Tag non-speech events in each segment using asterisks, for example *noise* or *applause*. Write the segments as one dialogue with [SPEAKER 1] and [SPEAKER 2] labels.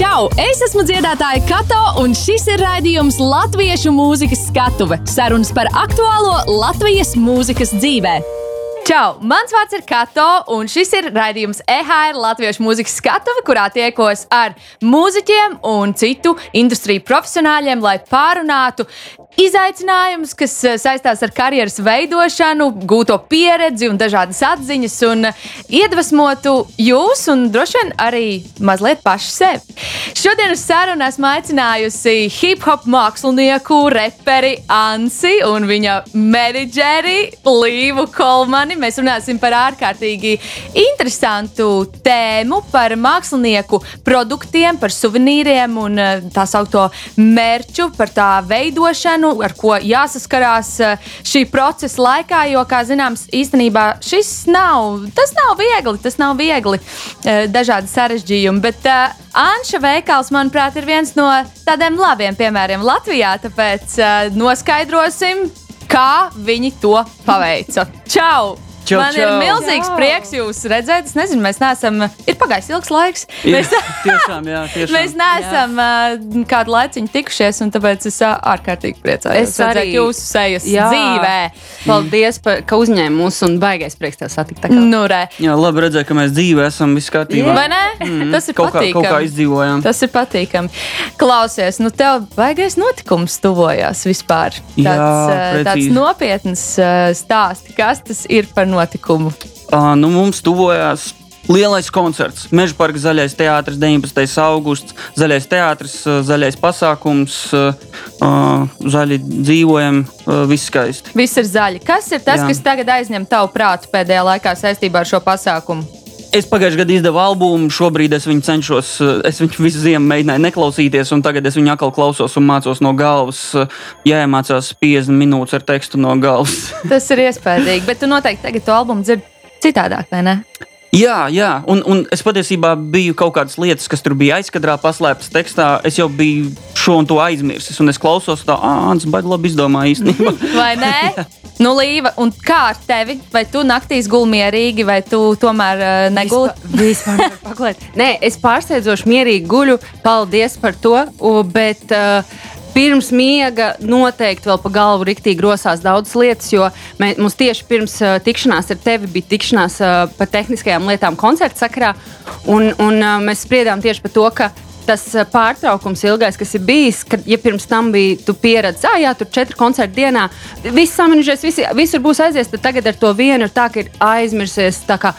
[SPEAKER 1] Čau! Es esmu dziedātāja Kato, un šis ir raidījums Latviešu mūzikas skatuve - sarunas par aktuālo Latvijas mūzikas dzīvē. Čau! Mans vārds ir Kato, un šis ir raidījums EHR Latviešu mūzikas skatuve, kurā tiekos ar mūziķiem un citu industriju profesionāļiem, lai pārunātu izaicinājumus, kas eh, saistās ar karjeras veidošanu, gūto pieredzi un dažādas atziņas, un eh, iedvesmotu jūs un droši vien arī mazliet pašu sevi. Šodien uz sarunu esmu aicinājusi hip hop mākslinieku, reperi Ansi un viņa menedžeri Līvu Kolmani. Mēs runāsim par ārkārtīgi interesantu tēmu, par mākslinieku produktiem, par suvenīriem un eh, tā saucamo mērķu, par tā veidošanu ar ko jāsaskarās eh, šī procesa laikā. Jo, kā zināms, īstenībā šis nav, tas nav viegli, tas nav viegli, eh, dažādi sarežģījumi. Bet uh, Anša veikals, manuprāt, ir viens no tādiem labiem piemēriem Latvijā. Tāpēc uh, noskaidrosim, kā viņi to paveica. Čau!
[SPEAKER 2] Čau,
[SPEAKER 1] Man
[SPEAKER 2] čau.
[SPEAKER 1] ir milzīgs
[SPEAKER 3] Čau.
[SPEAKER 1] prieks jūs redzēt. Es nezinu, mēs neesam. Ir pagājis ilgs laiks.
[SPEAKER 2] Jā,
[SPEAKER 1] Mēs, *laughs*
[SPEAKER 2] tiešām, jā, tiešām.
[SPEAKER 1] mēs neesam uh, kādu laiciņu tikušies, un tāpēc es ārkārtīgi priecājos.
[SPEAKER 3] Es arī.
[SPEAKER 1] redzēt jūsu sejas
[SPEAKER 3] Jā.
[SPEAKER 1] dzīvē.
[SPEAKER 3] Paldies, par, ka uzņēmi mūs un baigais prieks tev satikt. tā kā.
[SPEAKER 1] Nu, re.
[SPEAKER 2] Jā, labi redzēt, ka mēs dzīvē esam viss kārtībā.
[SPEAKER 1] Vai ne? Mm. Tas ir
[SPEAKER 2] Kaut kā, kaut kā
[SPEAKER 1] patīkami.
[SPEAKER 2] izdzīvojām.
[SPEAKER 1] Tas ir patīkami. Klausies, nu tev baigais notikums tuvojās vispār.
[SPEAKER 2] Jā,
[SPEAKER 1] Tāds, tāds
[SPEAKER 2] precīzi.
[SPEAKER 1] nopietns uh, stāsts. Kas tas ir par notikumu?
[SPEAKER 2] Uh, nu, mums tuvojās lielais koncerts. Meža parka zaļais teātris, 19. augusts, zaļais teātris, zaļais pasākums, zaļi dzīvojam, viss skaisti.
[SPEAKER 1] Viss ir zaļi. Kas ir tas,
[SPEAKER 2] Jā.
[SPEAKER 1] kas tagad aizņem tavu prātu pēdējā laikā saistībā ar šo pasākumu?
[SPEAKER 2] Es pagājušajā gadā izdevu albumu, šobrīd es viņu cenšos, uh, es viņu visu ziemu mēģināju neklausīties, un tagad es viņu atkal klausos un mācos no galvas. Jāiemācās 50 minūtes ar tekstu no galvas.
[SPEAKER 1] Tas ir iespaidīgi, bet tu noteikti tagad to albumu dzirdi citādāk, vai ne?
[SPEAKER 2] Jā, jā. Un, un es patiesībā biju kaut kādas lietas, kas tur bija aizkadrā, paslēptas tekstā. Es jau biju šo un to aizmirsis, un es klausos tā, ah, tas baigi labi izdomāja īstenībā. *laughs*
[SPEAKER 1] Vai nē? *laughs* Nu, Līva, un kā ar tevi? Vai tu naktīs guli mierīgi, vai tu tomēr uh, neguli?
[SPEAKER 3] Vispār, vispār. Nē, es pārsteidzoši mierīgi guļu. Paldies par to. u, Bet, uh, Pirms miega noteikti vēl pa galvu riktīgi grosās daudzas lietas, jo mē, mums tieši pirms uh, tikšanās ar tevi bija tikšanās uh, par tehniskajām lietām koncerta sakarā. Un, un uh, mēs spriedām tieši par to, ka tas uh, pārtraukums ilgais, kas ir bijis, kad ja pirms tam bija tu pieredzi, ah, jā, tur četri koncerti dienā, viss saminējies, visi, visur būs aizies, tad tagad ar to vienu ir tā, ka ir aizmirsies. kā,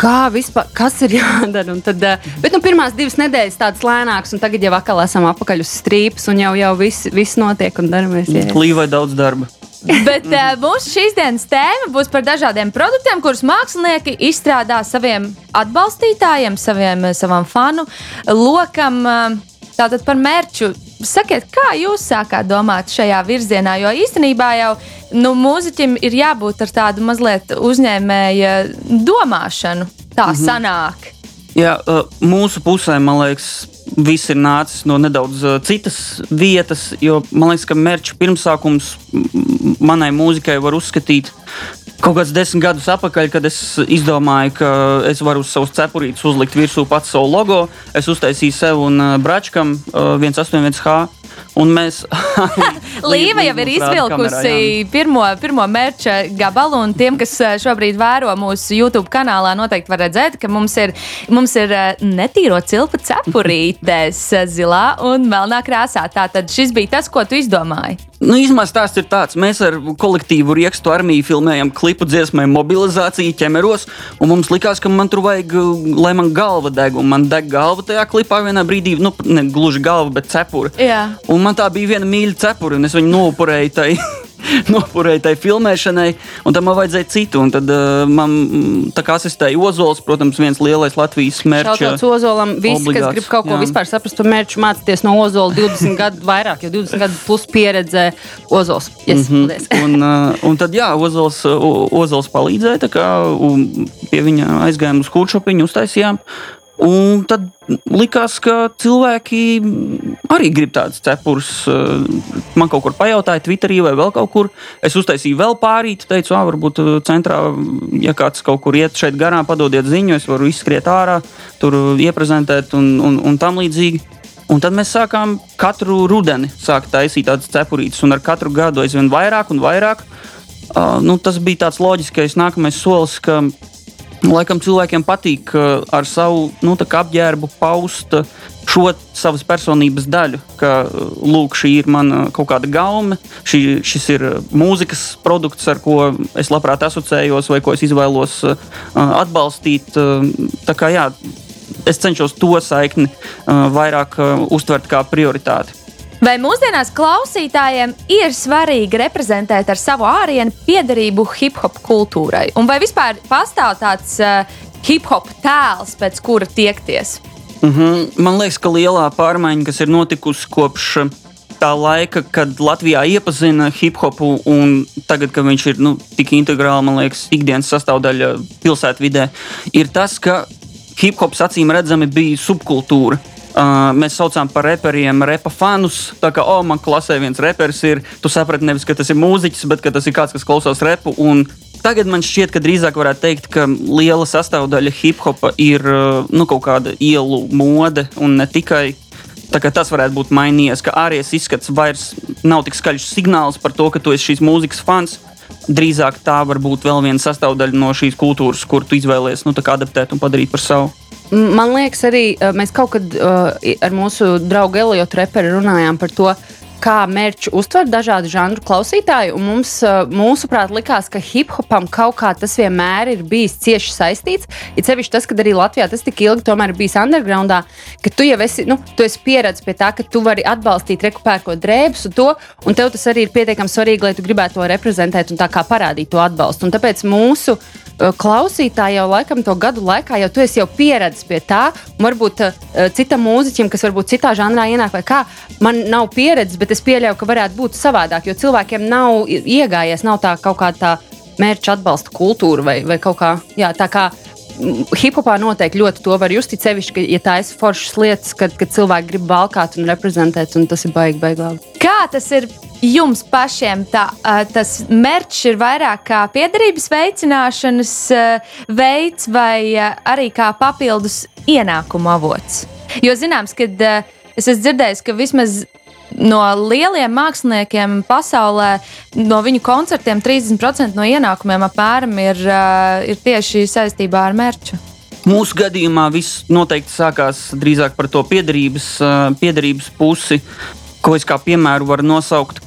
[SPEAKER 3] Kā vispār, kas ir *laughs* jādara? Un Tad, uh, bet nu, pirmās divas nedēļas tādas lēnākas, un tagad jau atkal esam atpakaļ uz strīpas, un jau, jau viss, viss notiek un daramies. jā.
[SPEAKER 2] Līvai daudz darba.
[SPEAKER 1] Bet uh, mūsu šīs dienas tēma būs par dažādiem produktiem, kurus mākslinieki izstrādā saviem atbalstītājiem, saviem, eh, savam fanu lokam. Uh, Tātad par mērķu. Sakiet, kā jūs sākāt domāt šajā virzienā? Jo īstenībā jau nu, mūziķim ir jābūt ar tādu mazliet uzņēmēja domāšanu. Tā mm -hmm. sanāk.
[SPEAKER 2] Jā, mūsu pusē, man liekas, viss ir nācis no nedaudz uh, citas vietas, jo man liekas, ka mērķa pirmsākums manai mūzikai var uzskatīt. Kaut kāds desmit gadus atpakaļ, kad es izdomāju, ka es varu uz savus cepurītes uzlikt virsū pats savu logo, es uztaisīju sev un uh, Bračkam uh, 181H. Un mēs *laughs*
[SPEAKER 1] Līva jau ir izvilkusi pirmo, pirmo mērķa gabalu, un tiem, kas eh, šobrīd vēro mūsu YouTube kanālā, noteikti var redzēt, ka mums ir, mums ir eh, netīro cilpu cepurītes eh, zilā un melnā krāsā. Tātad šis bija tas, ko tu izdomāji.
[SPEAKER 2] Nu, īsumā stāsts ir tāds, mēs ar kolektīvu Riekstu armiju filmējam klipu dziesmai mobilizāciju ķemeros, un mums likās, ka man tur vajag, lai man galva deg, un man deg galva tajā klipā vienā brīdī, nu, ne gluži galva, bet cepura.
[SPEAKER 1] Jā.
[SPEAKER 2] Un man tā bija viena mīļa cepura, un es viņu nopurēju tai, *laughs* nopurēju tai filmēšanai, un tam man vajadzēja citu. Un tad uh, man mm, tā kā asistēja Ozols, protams, viens lielais Latvijas mērķis.
[SPEAKER 3] Šautauts Ozolam, visi, kas
[SPEAKER 2] obligāts,
[SPEAKER 3] grib kaut ko
[SPEAKER 2] jā.
[SPEAKER 3] vispār saprast par mērķu, mācīties no Ozola 20 gadu *laughs* vairāk, jo 20 gadu plus pieredze Ozols. Yes, mm. -hmm. *laughs*
[SPEAKER 2] un, uh, un tad, jā, Ozols, uh, Ozols palīdzēja. tā Kā, pie viņa aizgājām uz kuršopiņu, uztaisījām. Un tad likās, ka cilvēki arī grib tādas cepures. Uh, Man kaut kur pajautāja, Twitterī vai vēl kaut kur. Es uztaisīju vēl pārīt, teicu, ah, varbūt uh, centrā, ja kāds kaut kur iet šeit garām, padodiet ziņu, es varu izskriet ārā, tur uh, ieprezentēt un, un, un tam līdzīgi. Un tad mēs sākām katru rudeni sākt taisīt tādas cepurītes, un ar katru gadu aizvien vairāk un vairāk. Uh, nu, tas bija tāds loģiskais nākamais solis, ka laikam cilvēkiem patīk ar savu nu, apģērbu paust šo savas personības daļu, ka lūk, šī ir mana kaut kāda gaume, šī, šis ir mūzikas produkts, ar ko es labprāt asociējos vai ko es izvēlos uh, atbalstīt. Uh, tā kā jā, es cenšos to saikni uh, vairāk uztvert kā prioritāti.
[SPEAKER 1] Vai mūsdienās klausītājiem ir svarīgi reprezentēt ar savu ārienu piederību hip hop kultūrai? Un vai vispār pastāv tāds uh, hip hop tēls, pēc kura tiekties?
[SPEAKER 2] Mm -hmm. Man liekas, ka lielā pārmaiņa, kas ir notikusi kopš tā laika, kad Latvijā iepazina hip hopu, un tagad, kad viņš ir nu, tik integrāli, man liekas, ikdienas sastāvdaļa pilsētvidē, ir tas, ka hip hops acīm redzami bija subkultūra. Uh, mēs saucām par reperiem, repa fanus. Tā kā, oh, man klasē viens reperis ir, tu saprati nevis, ka tas ir mūziķis, bet tas ir kāds, kas klausās repu. Tagad man šķiet, ka drīzāk varētu teikt, ka liela sastāvdaļa hip hopa ir nu, kaut kāda ielu mode un ne tikai. Tas varētu būt mainījies, ka ārējais izskats vairs nav tik skaļš signāls par to, ka tu esi šīs mūzikas fans. Drīzāk tā var būt vēl viena sastāvdaļa no šīs kultūras, kur tu izvēlējies nu, adaptēt un padarīt par savu.
[SPEAKER 3] Man liekas, arī mēs kaut kad uh, ar mūsu draugu Eliotu Reperu runājām par to, uh, kā mērķu uztver dažādu žanru klausītāji. Mums, mūsuprāt, likās, ka hip hopam kaut kā tas vienmēr ir bijis cieši saistīts. Ir sevišķi tas, ka arī Latvijā tas tik ilgi tomēr bijis undergroundā, ka tu jau esi, nu, tu esi pieredzējis pie tā, ka tu vari atbalstīt rekupērko drēbes un to, un tev tas arī ir pietiekami svarīgi, lai tu gribētu to reprezentēt un tā kā parādīt to atbalstu. Un tāpēc mūsu klausītāji jau laikam to gadu laikā jau tu esi jau pieredzējis pie tā, un varbūt uh, citam mūziķim, kas varbūt citā žanrā ienāk, vai kā, man nav pieredzes, bet es pieļauju, ka varētu būt savādāk, jo cilvēkiem nav iegājies, nav tā kaut kā tā mērķa atbalsta kultūra vai, vai kaut kā, jā, tā kā hip-hopā noteikti ļoti to var just. Sevišķi, ja tā ir foršas lietas, kad, kad cilvēki grib valkāt un reprezentēt, un tas ir baigi, baigi labi.
[SPEAKER 1] Kā tas ir jums pašiem? Tā, tas mērķis ir vairāk kā piederības veicināšanas veids vai arī kā papildus ienākuma avots. Jo zināms, ka es esmu dzirdējis, ka vismaz no lieliem māksliniekiem pasaulē, no viņu koncertiem 30% no ienākumiem apmēram ir, ir tieši saistībā ar mērķu.
[SPEAKER 2] Mūsu gadījumā viss noteikti sākās drīzāk par to piederības, piederības pusi, ko es kā piemēru varu nosaukt.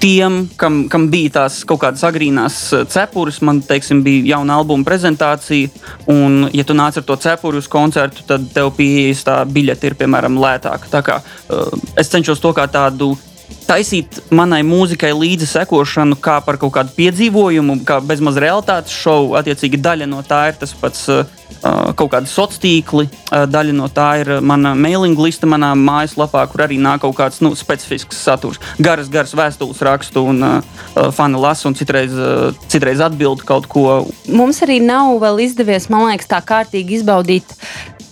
[SPEAKER 2] Tiem, kam, kam bija tās kaut kādas agrīnās cepures, man teiksim, bija jauna albuma prezentācija. Un, ja tu nāc ar to cepuri uz koncertu, tad tev pieejas tā biļete ir piemēram lētāka. Tā kā, es cenšos to kā tādu taisīt manai mūzikai līdzi sekošanu, kā par kaut kādu piedzīvojumu, kā bezmaz realitātes šovu. Attiecīgi, daļa no tā ir tas pats uh, kaut kādi sociāli tīkli, uh, daļa no tā ir mana mailing lista manā mājaslapā, kur arī nāk kaut kāds nu, specifisks saturs. Garas, garas vēstules rakstu un uh, fani lasa un citreiz, uh, citreiz atbild kaut ko.
[SPEAKER 3] Mums arī nav vēl izdevies, man liekas, tā kārtīgi izbaudīt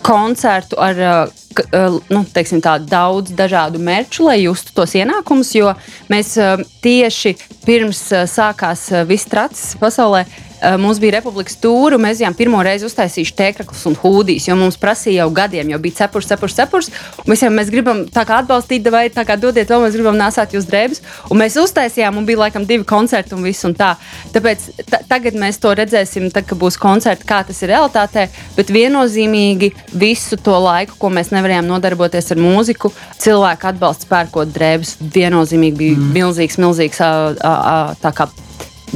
[SPEAKER 3] koncertu ar uh, nu, teiksim, tā, daudz dažādu mērķu, lai justu tos ienākumus. Jo mēs uh, tieši pirms uh, sākās viss tracis pasaulē mums bija republikas stūra, un mēs bijām pirmo reizi uztaisījuši tēkraklus un hūdijas, jo mums prasīja jau gadiem, jau bija cepurs, cepurs, cepurs. Mēs jau mēs gribam tā kā atbalstīt, vai tā kā dodiet vēl, mēs gribam nesāt jūs drēbes. Un mēs uztaisījām, un bija laikam divi koncerti un viss un tā. Tāpēc tagad mēs to redzēsim, tad, kad būs koncerti, kā tas ir realitātē, bet viennozīmīgi visu to laiku, ko mēs nevarējām nodarboties ar mūziku, cilvēku atbalsts pērkot drēbes, viennozīmīgi bija mm. milzīgs, milzīgs tā kā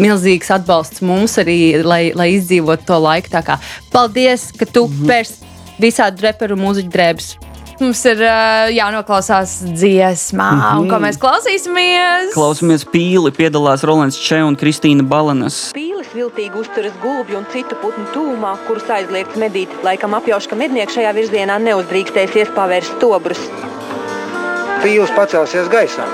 [SPEAKER 3] milzīgs atbalsts mums arī, lai, lai izdzīvotu to laiku. Kā, paldies, ka tu mm -hmm. pērs visādi reperu mūziķu drēbes.
[SPEAKER 1] Mums ir uh, jānoklausās dziesmā, mm -hmm. un ko mēs klausīsimies?
[SPEAKER 2] Klausāmies pīli, piedalās Rolands Čē un Kristīna Balanas.
[SPEAKER 4] Pīlis viltīgi uzturas gulbju un citu putnu tūmā, kurus aizliegts medīt. Laikam apjauš, ka mednieks šajā virzienā neuzdrīkstēsies pavērst stobrus.
[SPEAKER 5] Pīlis pacelsies gaisā.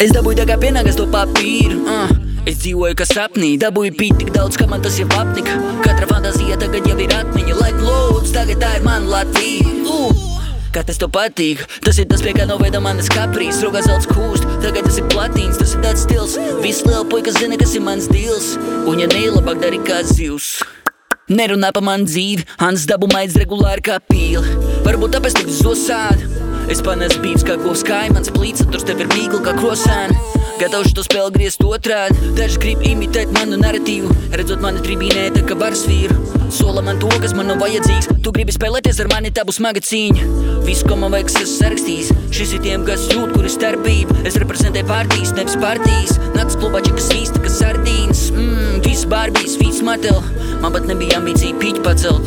[SPEAKER 6] Es dabūju tā kā pienākas to papīru. Uh. Es dzīvoju kā sapnī, dabūju pīt tik daudz, ka man tas jau apnika. Katra fantāzija tagad jau ir atmiņa, lai lūdzu, tagad tā ir mana Latvija. Uh! Kā tas tev patīk, tas ir tas, pie kā noveda manas kaprīs. Rokās zelts kūst, tagad tas ir platīns, tas ir tāds stils. Viss liela puika zina, kas ir mans dils. Un ja ne, labāk dari kā zivs. Nerunā pa man dzīvi, Hans dabu maiz regulāri kā pīli. Varbūt tāpēc tevi zosādi. Es panesu bīts kā govs kaimans, plīts, tur tev ir mīkli kā krosēni. Gatavs to spēli griezt otrādi. Daži grib imitēt manu narratīvu, redzot mani tribīnē, tā kā varas vīru. Sola man to, kas man nav vajadzīgs. Tu gribi spēlēties ar mani, tā būs smaga cīņa. Viss, ko man vajag, es sarakstījis. Šis ir tiem, kas jūt, kur ir starpība. Es reprezentēju partijas, nevis partijas. Nāc klubā, kas svīsta, kas sardīns. Mmm, viss barbijas, viss matel. Man pat nebija ambīcija pīķi pacelt.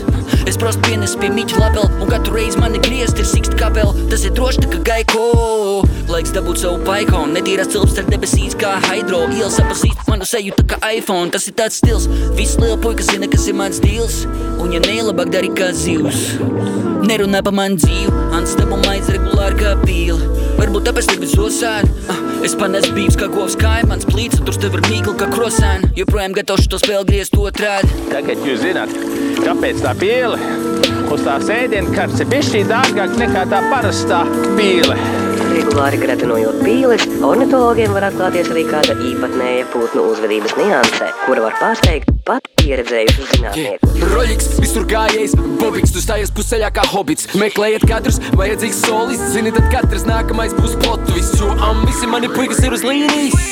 [SPEAKER 6] Es prostu pienesu pie mīķa lapela, un katru reizi mani griezt ir siksta kapela. Tas ir droši kā gaiko. Laiks dabūt savu paikonu, netīrās cilps ar debesīs kā hidro. Ielas apasīt manu seju tā kā iPhone. Tas ir tāds stils, viss liela puika zina, kas ir mans dīls. Un ja nelabāk dari kā zivs. Nerunā pa man dzīvi, Ants dabu maiz regulāri kā pīli. Varbūt tāpēc tevi zosādi. Ah, es panesu bīvs kā govs kaimans, plīts, tur tev ir mīkli kā krosēni. Joprojām gatavs to spēli griezt otrādi.
[SPEAKER 7] Tagad jūs zināt, kāpēc tā pīle uz tās ēdienkartes ir bijusi dārgāka nekā tā parastā pīle.
[SPEAKER 8] Regulāri gretinojot pīles, ornitologiem var atklāties arī kāda īpatnēja putnu uzvedības nianse, kura var pārsteigt pat pieredzējušus zinātniekus.
[SPEAKER 9] Roļiks, visur gājējis, bobiks, tu stājies pusceļā kā hobits. Meklējiet katrs, vajadzīgs solis, zini, tad katrs nākamais būs plotvis, jo am visi mani puikas ir uz līnijas.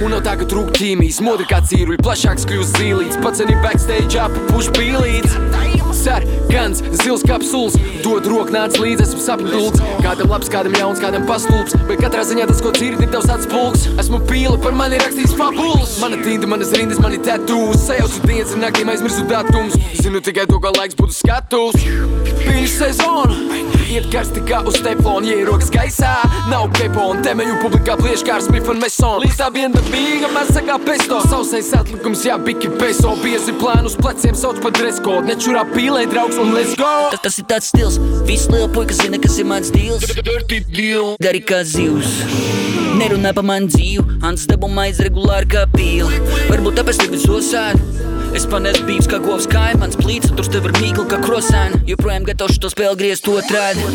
[SPEAKER 9] Un nav tā, ka trūk ķīmijas, modri kā cīruļi, plašāks kļūst zīlīts, pats arī backstage apapuš pīlīts. Sarkans, zils kapsuls, dod roku nāc līdzi, esmu sapņults. Kādam labs, kādam jauns, kādam pastulps, bet katrā ziņā tas, ko dzirdi, ir tavs atspulks. Esmu pīle, par mani rakstīts fabulas. Mana tinta, manas rindas, mani tatūs, sajaucu dienas un naktīm aizmirsu datums. Zinu tikai to, ka laiks būtu skatus. Viņš sezona, iet karsti kā uz teflona, ierokas gaisā, nav pepona. Temeļu publikā plieš kā ar Smith un Mason. Līdz tā viena dabīga, masa kā pesto. Sausais atlikums, jā, biki peso. Biezi plānu uz pleciem sauc par dreskodu. Nečurā pīlē, draugs, un let's go!
[SPEAKER 6] Tas, tas ir tāds stils, viss liela puika zina, kas ir mans dīls. Dari kā zivs. Nerunā pa man dzīvi, Hans dabu maiz regulāri kā pīli. Varbūt tāpēc tevi zosādi. Es panesu bīvs kā govs kaimans, plīts, tur tev ir mīkli kā krosēni. Joprojām gatavs to spēli griezt otrādi.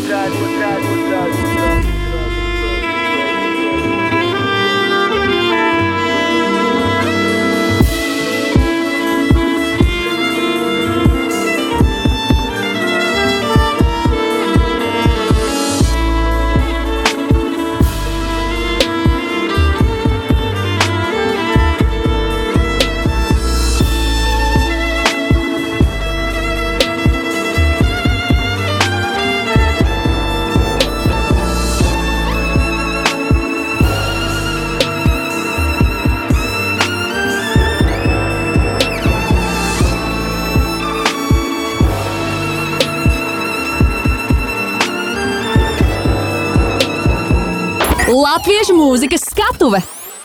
[SPEAKER 1] Latviešu mūzikas skatuve!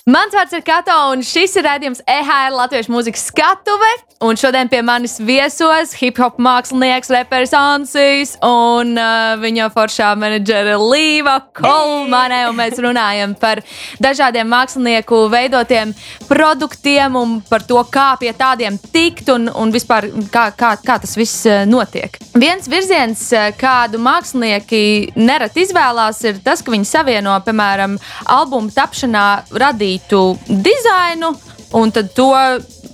[SPEAKER 1] Mans vārds ir Kato, un šis ir redzējums EHR Latviešu mūzikas skatuve. Un šodien pie manis viesos hip hop mākslinieks, reperis Ansīs un uh, viņa foršā menedžera Līva Kolmane. Un mēs runājam par dažādiem mākslinieku veidotiem produktiem un par to, kā pie tādiem tikt un, un vispār kā, kā, kā tas viss uh, notiek. Viens virziens, uh, kādu mākslinieki nereti izvēlās, ir tas, ka viņi savieno, piemēram, albumu tapšanā radītu dizainu un to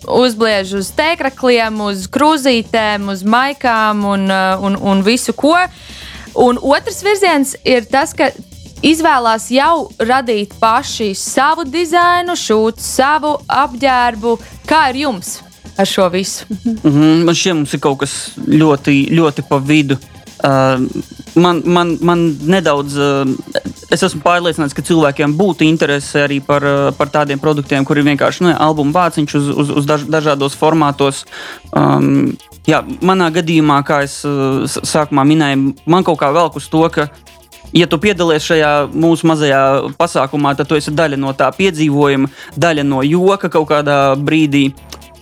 [SPEAKER 1] uzbliež uz tēkrakliem, uz krūzītēm, uz maikām un, uh, un, un visu ko. Un otrs virziens ir tas, ka izvēlās jau radīt paši savu dizainu, šūt savu apģērbu. Kā ir jums ar šo visu?
[SPEAKER 2] Mm -hmm, man šķiet, mums ir kaut kas ļoti, ļoti pa vidu. Man, man, man nedaudz, es esmu pārliecināts, ka cilvēkiem būtu interese arī par, par tādiem produktiem, kur ir vienkārši nu, albuma vāciņš uz, uz, uz daž, dažādos formātos. Um, jā, manā gadījumā, kā es sākumā minēju, man kaut kā velk uz to, ka ja tu piedalies šajā mūsu mazajā pasākumā, tad tu esi daļa no tā piedzīvojuma, daļa no joka kaut kādā brīdī.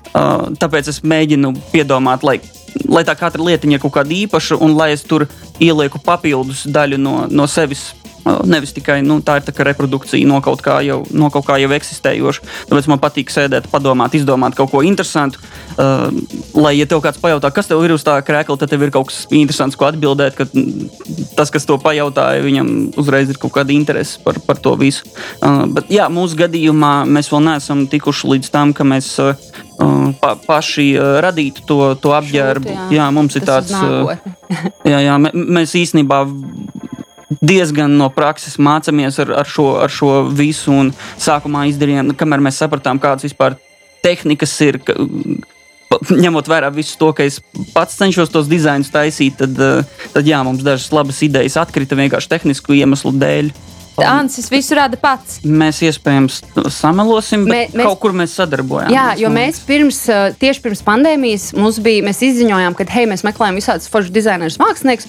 [SPEAKER 2] Uh, tāpēc es mēģinu piedomāt, lai, lai tā katra lietiņa ir kaut kāda īpaša, un lai es tur ielieku papildus daļu no, no sevis Nevis tikai nu, tā ir tā reprodukcija no kaut kā jau, no kaut kā jau eksistējoša. Tāpēc man patīk sēdēt, padomāt, izdomāt kaut ko interesantu. Uh, lai, ja tev kāds pajautā, kas tev ir uz tā krēkla, tad tev ir kaut kas interesants, ko atbildēt. Ka tas, kas to pajautāja, viņam uzreiz ir kaut kāda interese par, par to visu. Uh, bet, jā, mūsu gadījumā mēs vēl neesam tikuši līdz tam, ka mēs uh, pa, paši uh, radītu to, to apģērbu.
[SPEAKER 3] Šūt, jā.
[SPEAKER 2] jā, mums ir
[SPEAKER 3] Tas
[SPEAKER 2] tāds. Uh, *laughs* jā, jā, mē- mēs īstenībā diezgan no prakses mācāmies ar, ar, šo, ar šo visu. Un sākumā izdarījām, nu, kamēr mēs sapratām, kādas vispār tehnikas ir. Ka, Ņemot vērā visu to, ka es pats cenšos tos dizainus taisīt, tad, eh, tad jā, mums dažas labas idejas atkrita vienkārši tehnisku iemeslu dēļ.
[SPEAKER 1] Ansis visu rada pats.
[SPEAKER 2] Mēs iespējams samelosim, bet
[SPEAKER 3] Mē-
[SPEAKER 2] mēs, kaut kur mēs sadarbojāmies.
[SPEAKER 3] Jā, jo mēs pirms, uh, tieši pirms pandēmijas bija, mēs izziņojām, ka hei, mēs meklējam visādus foršus dizainerus, māksliniekus,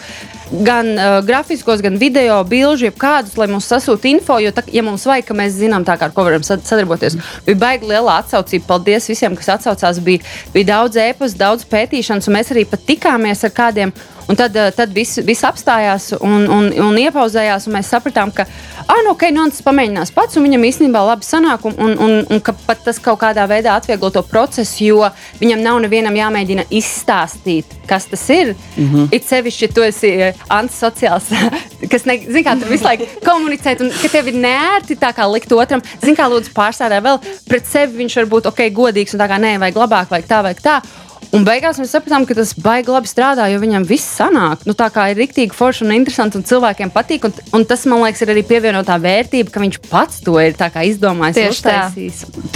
[SPEAKER 3] gan uh, grafiskos, gan video, bilžu, jebkādus, lai mums sasūta info. Jo, tā, ja mums vajag, ka mēs zinām, tā ar ko varam sad- sadarboties, bija baigi liela atsaucība. Paldies visiem, kas atsaucās. Bija, bija daudz ēpas, daudz pētīšanas, un mēs arī pat tikāmies ar kādiem. Un tad, uh, tad viss, viss apstājās un, un, un iepauzējās, un mēs sapratām, ka, ah, nu, ok, nu, tas pamēģinās pats, un viņam īstenībā labi sanāk, un, un, un, un ka pat tas kaut kādā veidā atvieglo to procesu, jo viņam nav nevienam jāmēģina izstāstīt, kas tas ir. Mm -hmm. It sevišķi, ja tu esi eh, antisociāls, *laughs* kas, ne, zin, kā, tur visu laiku komunicēt, un ka tev ir nērti tā kā likt otram, zin, kā lūdzu pārstāvē vēl pret sevi viņš var būt ok, godīgs, un tā kā nē, vajag labāk, vajag tā, vajag tā. Un beigās mēs sapratām, ka tas baigi labi strādā, jo viņam viss sanāk. Nu, tā kā ir rīktīgi forši un interesanti, un cilvēkiem patīk. Un, un tas, man liekas, ir arī pievienotā vērtība, ka viņš pats to ir tā kā izdomājis,
[SPEAKER 1] Tieši tā.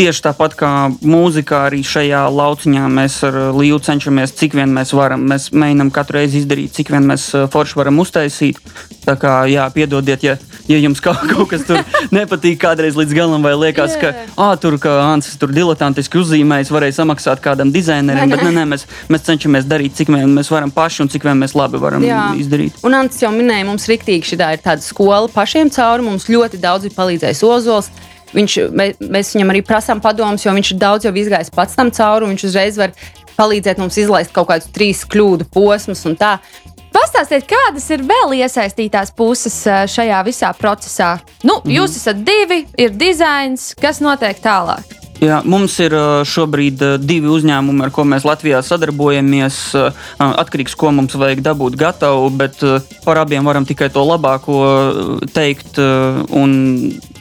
[SPEAKER 2] Tieši tāpat kā mūzikā, arī šajā lauciņā mēs ar uh, Līju cenšamies, cik vien mēs varam. Mēs mēģinām katru reizi izdarīt, cik vien mēs uh, forši varam uztaisīt. Tā kā, jā, piedodiet, ja, ja jums kaut, *laughs* kaut kas tur nepatīk kādreiz līdz galam, vai liekas, ka ah, tur kā Ansis tur diletantiski uzzīmējis, varēja samaksāt kādam dizainerim. Bet *laughs* nē, nē, mēs, mēs cenšamies darīt, cik vien mēs varam paši un cik vien mēs labi varam
[SPEAKER 3] Jā.
[SPEAKER 2] izdarīt.
[SPEAKER 3] Un Ants jau minēja, mums rīktīgi šī ir tāda skola pašiem cauri. Mums ļoti daudz ir palīdzējis Ozols. Viņš, mē- mēs viņam arī prasām padomus, jo viņš ir daudz jau izgājis pats tam cauri. Viņš uzreiz var palīdzēt mums izlaist kaut kādus trīs kļūdu posmus un tā.
[SPEAKER 1] Pastāstiet, kādas ir vēl iesaistītās puses šajā visā procesā? Nu, jūs esat divi, ir dizains, kas notiek tālāk.
[SPEAKER 2] Jā, mums ir šobrīd divi uzņēmumi, ar ko mēs Latvijā sadarbojamies. Atkarīgs, ko mums vajag dabūt gatavu, bet par abiem varam tikai to labāko teikt. Un,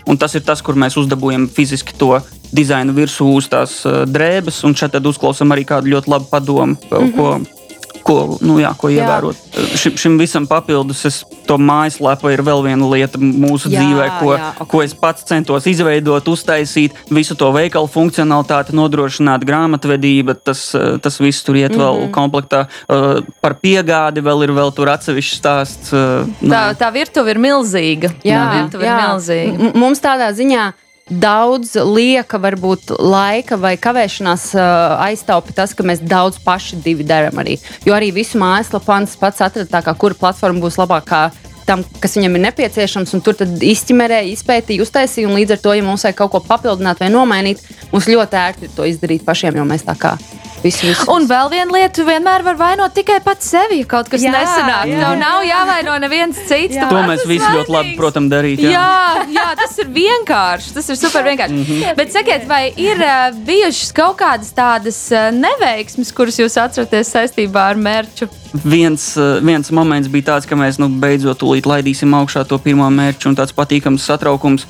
[SPEAKER 2] un tas ir tas, kur mēs uzdabūjam fiziski to dizainu virsū uz tās drēbes, un šeit uzklausām arī kādu ļoti labu padomu, mm -hmm. ko, ko, nu, jā, ko
[SPEAKER 3] Jā.
[SPEAKER 2] ievērot. Šim, šim visam papildus es, to mājaslapu ir vēl viena lieta mūsu
[SPEAKER 3] Jā,
[SPEAKER 2] dzīvē, ko,
[SPEAKER 3] jā, ok.
[SPEAKER 2] ko es pats centos izveidot, uztaisīt, visu to veikalu funkcionalitāti, nodrošināt grāmatvedību. Tas, tas viss tur iet
[SPEAKER 3] Mhm.
[SPEAKER 2] vēl komplektā. Eh, Par piegādi vēl ir vēl tur atsevišķs stāsts. eh, nu,
[SPEAKER 1] Tā, tā virtuve ir milzīga. tā virtuve ir milzīga.
[SPEAKER 3] M- Mums tādā ziņā daudz lieka, varbūt laika vai kavēšanās uh, aiztaupa tas, ka mēs daudz paši divi darām arī. Jo arī visu mājaslapu pants pats atrada, kā kura platforma būs labākā. Tam, kas viņam ir nepieciešams, un tur tad izķimerēja, izpētīja, uztaisīja. un Līdz ar to, ja mums vajag kaut ko papildināt vai nomainīt, mums ļoti ērti to izdarīt pašiem, jo mēs tā kā visu, visu
[SPEAKER 1] Un vēl viena lieta, tu vienmēr vari vainot tikai pats sevi, ja kaut kas
[SPEAKER 3] Jā,
[SPEAKER 1] nesanāk.
[SPEAKER 3] jā.
[SPEAKER 1] Tev nav jāvaino neviens cits. tu
[SPEAKER 2] To mēs visi ļoti labi,
[SPEAKER 1] vainīgs.
[SPEAKER 2] protams, darīt. Jā.
[SPEAKER 1] Jā, jā, tas ir vienkārši. Tas ir super vienkārši. Mm. -hmm. Bet sakiet, vai ir uh, bijušas kaut kādas tādas uh, neveiksmes, kuras jūs atceraties saistībā ar mērķu?
[SPEAKER 2] Viens, eh, viens moments bija tāds, ka mēs nu, beidzot tūlīt laidīsim augšā to pirmo mērķu, un tāds patīkams satraukums.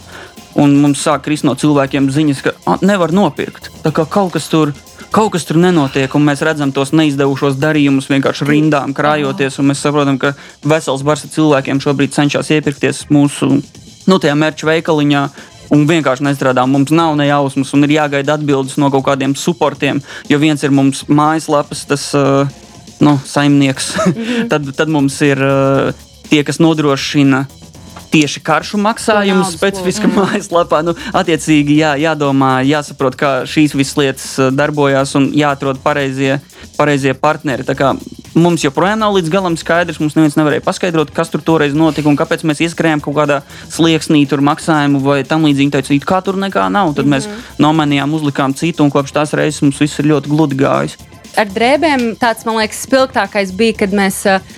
[SPEAKER 2] Un mums sāk krist no cilvēkiem ziņas, ka "Ah, nevar nopirkt. Tā kā kaut kas tur. Kaut kas tur nenotiek, un mēs redzam tos neizdevušos darījumus vienkārši rindām krājoties. Mēs saprotam, ka vesels bars ar cilvēkiem šobrīd cenšas iepirkties mūsu nu, mērķa veikaliņā. Un vienkārši nestrādā. Mums nav ne jausmas, un ir jāgaida atbildes no kaut kādiem supportiem. Jo viens ir mums mājaslapas, tas uh, nu, saimnieks. *laughs* tad, tad mums ir uh, tie, kas nodrošina tieši karšu maksājumus
[SPEAKER 3] naudas
[SPEAKER 2] specifiski mājaslapā. Nu, attiecīgi, jā, jādomā, jāsaprot, kā šīs visas lietas uh, darbojas un jāatrod pareizie, pareizie partneri. Tā kā Mums joprojām nav līdz galam skaidrs. Mums neviens nevarēja paskaidrot, kas tur toreiz notika un kāpēc mēs ieskrējām kaut kādā slieksnī, tur maksājumu vai tam līdzīgi. Teicu, "It kā tur nekā nav. Tad mm -hmm. mēs nomainījām, uzlikām citu, un kopš tās reizes mums viss ir ļoti gludi gājis.
[SPEAKER 3] Ar drēbēm tāds, man liekas, spilgtākais bija, kad mēs uh,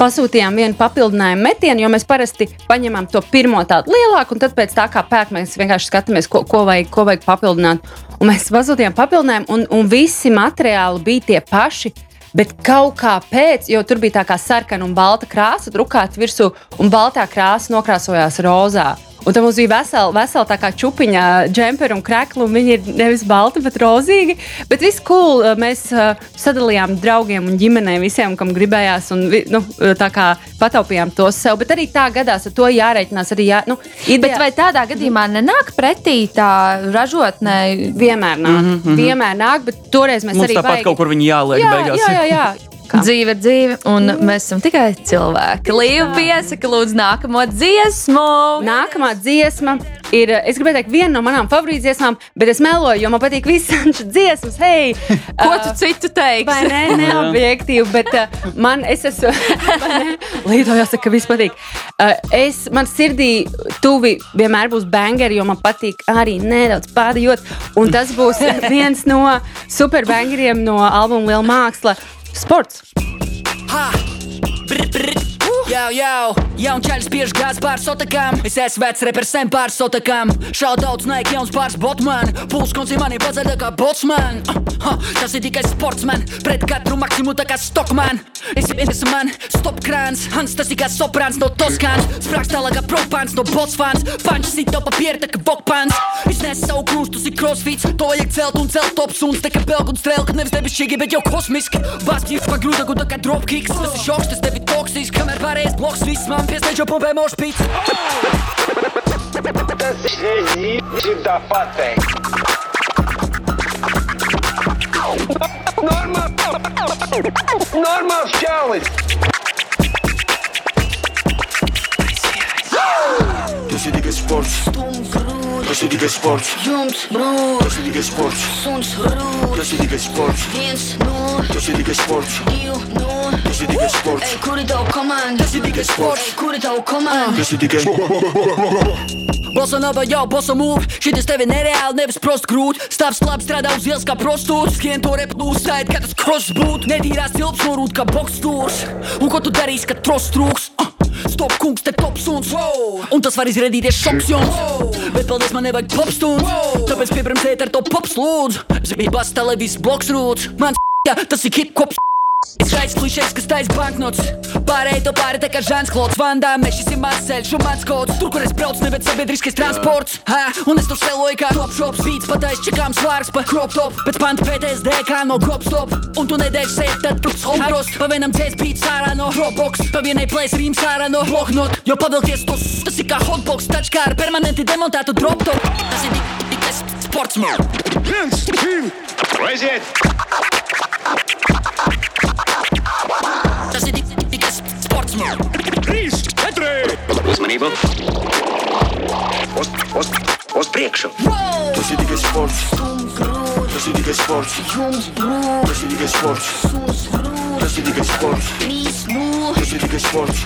[SPEAKER 3] pasūtījām vienu papildinājumu metienu, jo mēs parasti paņemam to pirmo tādu lielāku, un tad pēc tā kā pērk mēs vienkārši skatāmies, ko, ko, vajag, ko vajag papildināt. Un mēs pasūtījām papildinājumu, un, un visi materiāli bija tie paši. Bet kaut kā pēc, jo tur bija tā kā sarkana un balta krāsa drukāta virsū, un baltā krāsa nokrāsojās rozā. Un tam mums bija vesela, vesela tā kā čupiņa, džemperi un krekli. Un viņi ir nevis balti, bet rozīgi. Bet viss cool. Mēs uh, sadalījām draugiem un ģimenei visiem, kam gribējās. Un, nu, tā kā pataupījām tos sev. Bet arī tā gadās, ar to jārēķinās. Arī jā, nu,
[SPEAKER 1] Bet vai tādā gadījumā nenāk pretī tā ražotnē?
[SPEAKER 3] Vienmēr nāk. Mm -hmm. Vienmēr nāk, bet toreiz mēs
[SPEAKER 2] Mums
[SPEAKER 3] arī
[SPEAKER 2] tāpat
[SPEAKER 3] baigi-
[SPEAKER 2] kaut kur viņi jāliek
[SPEAKER 3] jā,
[SPEAKER 2] beigās.
[SPEAKER 3] jā, jā, jā. *laughs* Kā?
[SPEAKER 1] Dzīve ir dzīve, un mēs esam tikai cilvēki. Līva piesaka, lūdzu, nākamo dziesmu.
[SPEAKER 3] Nākamā dziesma ir, es gribēju teikt, viena no manām favorītdziesmām, bet es meloju, jo man patīk visas dziesmas. Hei, *laughs*
[SPEAKER 1] Ko tu citu teiksi?
[SPEAKER 3] Vai ne? Neobjektīvi, bet uh, man es esmu. *laughs* Līdz jāsaka, ka viss patīk. Uh, es, man sirdī tuvi vienmēr būs bangeri, jo man patīk arī nedaudz pārdejot. Un tas būs viens no superbangeriem no albuma Liela māksla - sports.
[SPEAKER 6] Ha! Brr, brr. Jau, jau, jaun čaļš spiež gāzi pār sotakām. Es esmu vecs repers sen pār sotakām. Šādi daudz naik jauns pārs botman. Puls konci mani tā kā botsman. Ha, Tas ir tikai sportsman. Pret katru maksimu tā kā stokman. Es esmu man stop krāns. Hans tas ir kā soprāns no Toskāns. Sprāks tālāk kā propāns no botsfāns Pančs sit to papieru tā kā vokpāns Es nesu savu krūstu, tas ir crossfits. To vajag celt un celt top suns. Tā kā belgu un strēlka nevis debesšķīgi, bet jau kosmiski. Baskīts pa grūtaku tā kā dropkicks. Tas ir šoks, tas tevi toksisks Kamēr pārējais bloks viss man pieslēdz jau pumpē mošpīts
[SPEAKER 7] Da pateikt.
[SPEAKER 5] Normāls čalis!
[SPEAKER 8] Tas ir tikai sports. Tas ir tikai sports.
[SPEAKER 6] Jums brūk,
[SPEAKER 8] Tas ir tikai sports.
[SPEAKER 6] suns rūk
[SPEAKER 8] Tas ir tikai sports.
[SPEAKER 6] Viens no,
[SPEAKER 8] Tas ir tikai sports.
[SPEAKER 6] divi no
[SPEAKER 8] Tas ir tikai sports.
[SPEAKER 6] Ej, kur ir tava komanda?
[SPEAKER 8] Tas ir tikai sports.
[SPEAKER 6] Ej, kur ir tava komanda?
[SPEAKER 8] Tas ir tikai
[SPEAKER 6] Bossa nova jau, bossa move Šitas tevi nereāli, nevis prost grūt Stāvs labi strādā uz ielas kā prostūts Skrien to repu uzstājiet, kā tas kross būt Netīrās tilps norūt kā bokstūrs Un ko tu darīsi, kad trost trūks? Uh, Stop kungs, te top suns Un tas var izrādīties šoks jums. Bet paldies, man nevajag popstunds Tāpēc piebremzēt ar to pops lūdzu Zibī bas televīzijas bloks rūts. Mans tas ir hip kops Skaidrs klišejs, kas taisa banknotes. Pārēj to pāri tā kā Žants Klods Vandā Mēs šis ir mans ceļš un mans kods. Tur, kur es braucu, nevis sabiedriskais transports. Ha, Un es tur seloju kā top shops Beats patais čekām svārs pa crop top. Pēc panta PTSD kā no crop stop. Un tu nedēļ sēt, tad tu hombros. Pa vienam dzēs beats ārā no Dropbox. Pa vienai place rīms ārā no blocknot. Jo pavilkies tos, tas ir kā hotbox Taču kā ar permanenti demontētu drop top. Tas ir tik- tikai sports man.
[SPEAKER 7] Viens, divi, aiziet!
[SPEAKER 6] Tas ir tik- tikai sports
[SPEAKER 7] Trīs, četri!
[SPEAKER 8] Uzmanību! Uz, uz, uz priekšu! Tas ir tikai sports! Tas ir tikai sports! Tas ir tikai sports! Tas ir tikai sports! Tas ir tikai sports!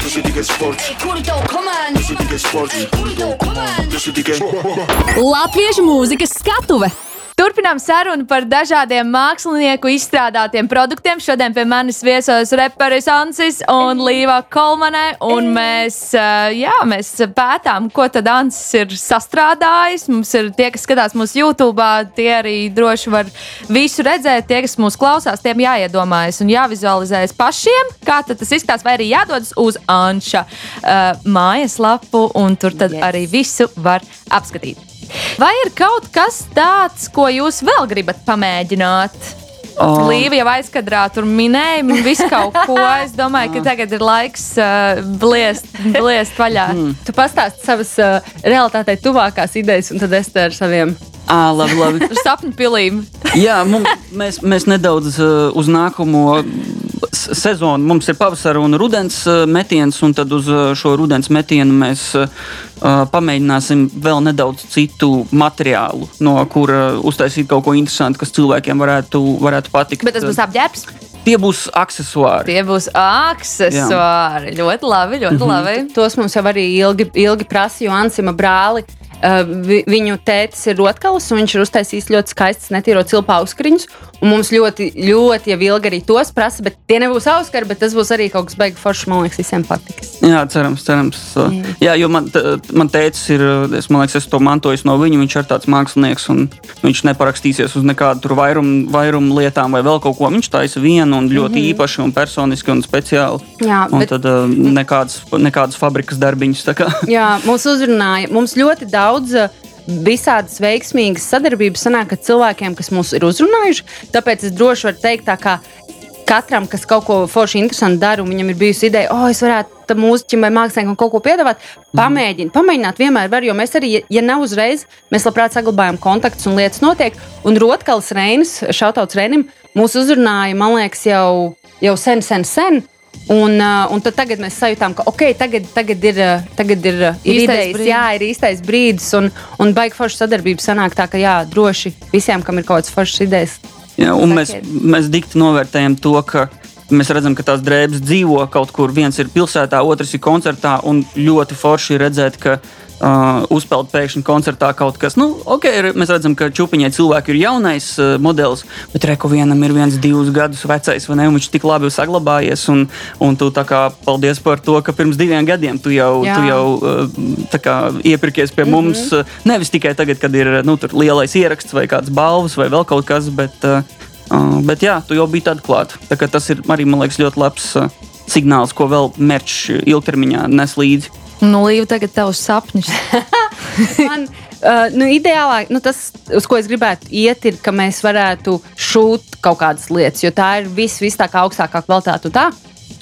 [SPEAKER 8] Tas ir tikai sports!
[SPEAKER 6] Kur ir tava komanda?
[SPEAKER 8] Tas ir tikai sports! Tas ir tikai
[SPEAKER 1] Latviešu mūzikas skatuve! Turpinām sarunu par dažādiem mākslinieku izstrādātiem produktiem. Šodien pie manis viesos reperis Ansis un Līva Kolmanē. Un mēs, eh, jā, mēs pētām, ko tad Ansis ir sastrādājis. Mums ir tie, kas skatās mūsu YouTube, tie arī droši var visu redzēt. Tie, kas mūs klausās, tiem jāiedomājas un jāvizualizējas pašiem, kā tas izskatās, vai arī jādodas uz Anša uh, mājaslapu, un tur tad yes. arī visu var apskatīt. Vai ir kaut kas tāds, ko jūs vēl gribat pamēģināt?
[SPEAKER 2] Um.
[SPEAKER 1] Līva jau aizkadrā tur minēja visu kaut ko. Es domāju, ka tagad ir laiks uh, bliest, bliest vaļā.
[SPEAKER 2] Hmm.
[SPEAKER 3] Tu pastāsti savas uh, realitātei tuvākās idejas, un tad es te ar saviem
[SPEAKER 2] Ā, labi, labi. *laughs*
[SPEAKER 1] Ar sapņu pilīm.
[SPEAKER 2] Jā, mums, mēs, mēs nedaudz uh, uz nākamo s- sezonu. Mums ir pavasara un rudens uh, metiens, un tad uz uh, šo rudens metienu mēs uh, uh, pamēģināsim vēl nedaudz citu materiālu, no kura uztaisīt kaut ko interesantu, kas cilvēkiem varētu, varētu patikt.
[SPEAKER 1] Bet tas būs apģērbs.
[SPEAKER 2] Tie būs accessori.
[SPEAKER 1] Tie būs aksesuāri. Ļoti labi, ļoti
[SPEAKER 2] Mhm.
[SPEAKER 1] labi.
[SPEAKER 3] Tos mums jau arī ilgi, ilgi prasa, jo Ansima brāli Uh, vi, viņu tētis ir rotkals, un viņš ir uztaisījis ļoti skaistus netīro cilpu auskriņus. Un mums ļoti, ļoti jau ilgi arī tos prasa, bet tie nebūs auskari, bet tas būs arī kaut kas beigas foršs. Man liekas, visiem patiks.
[SPEAKER 2] Jā, cerams, cerams. Jā, Jā jo man, man tēcis ir, es, man liekas, es to mantoju no viņa. Viņš ir tāds mākslinieks, un viņš neparakstīsies uz nekādu vairumu vairum lietām vai vēl kaut ko. Viņš taisa vienu un ļoti mm -hmm. īpaši un personiski un speciāli. Jā, un bet... tad uh, nekādas, nekādas fabrikas darbiņas.
[SPEAKER 3] Jā, mums uzrunāja. Mums ļoti daudz daudz eh, visādas veiksmīgas sadarbības sanāk ar cilvēkiem, kas mūs ir uzrunājuši. Tāpēc es droši varu teikt, tā kā katram, kas kaut ko forši interesantu dara, un viņam ir bijusi ideja, oh, es varētu tam mūziķim vai māksliniekam kaut ko piedāvāt, mhm. pamēģiniet, pamēģināt vienmēr var, jo mēs arī, ja nav uzreiz, mēs labprāt saglabājam kontaktus un lietas notiek. Un Rotkals Reinis, šautauts Reinim, mūs uzrunāja, man liekas, jau, jau sen, sen, sen. Un, uh, un tad tagad mēs sajūtām, ka okay, tagad, tagad ir, uh, tagad ir, uh, ir idejas, brīdis. jā, ir īstais brīdis, un, un baigi forša sadarbība sanāk tā, ka jā, droši visiem, kam ir kaut kādas foršas idejas.
[SPEAKER 2] Jā, un mēs, mēs dikti novērtējam to, ka mēs redzam, ka tās drēbes dzīvo kaut kur. Viens ir pilsētā, otrs ir koncertā, un ļoti forši redzēt, ka uh, uzpeld pēkšņi koncertā kaut kas. Nu, okay, mēs redzam, ka čūpiņai cilvēki ir jaunais uh, modelis, bet reku vienam ir viens, divus gadus vecais, vai ne? Un viņš tik labi saglabājies. Un, un tu tā kā paldies par to, ka pirms diviem gadiem tu jau, Jā. tu jau uh, kā, iepirkies pie mm -hmm. mums. Uh, nevis tikai tagad, kad ir nu, lielais ieraksts vai kāds balvas vai vēl kaut kas, bet, uh, uh, bet jā, tu jau biji tad klāt. Tā tas ir arī, man liekas, ļoti labs. Uh, signāls, ko vēl mērķis ilgtermiņā nes līdzi.
[SPEAKER 1] Nu, Līva, tagad tavs sapnis. *laughs*
[SPEAKER 3] Man, uh, nu, ideālāk, nu, tas, uz ko es gribētu iet, ir, ka mēs varētu šūt kaut kādas lietas, jo tā ir viss, vis tā kā augstākā kvalitāte. Tā.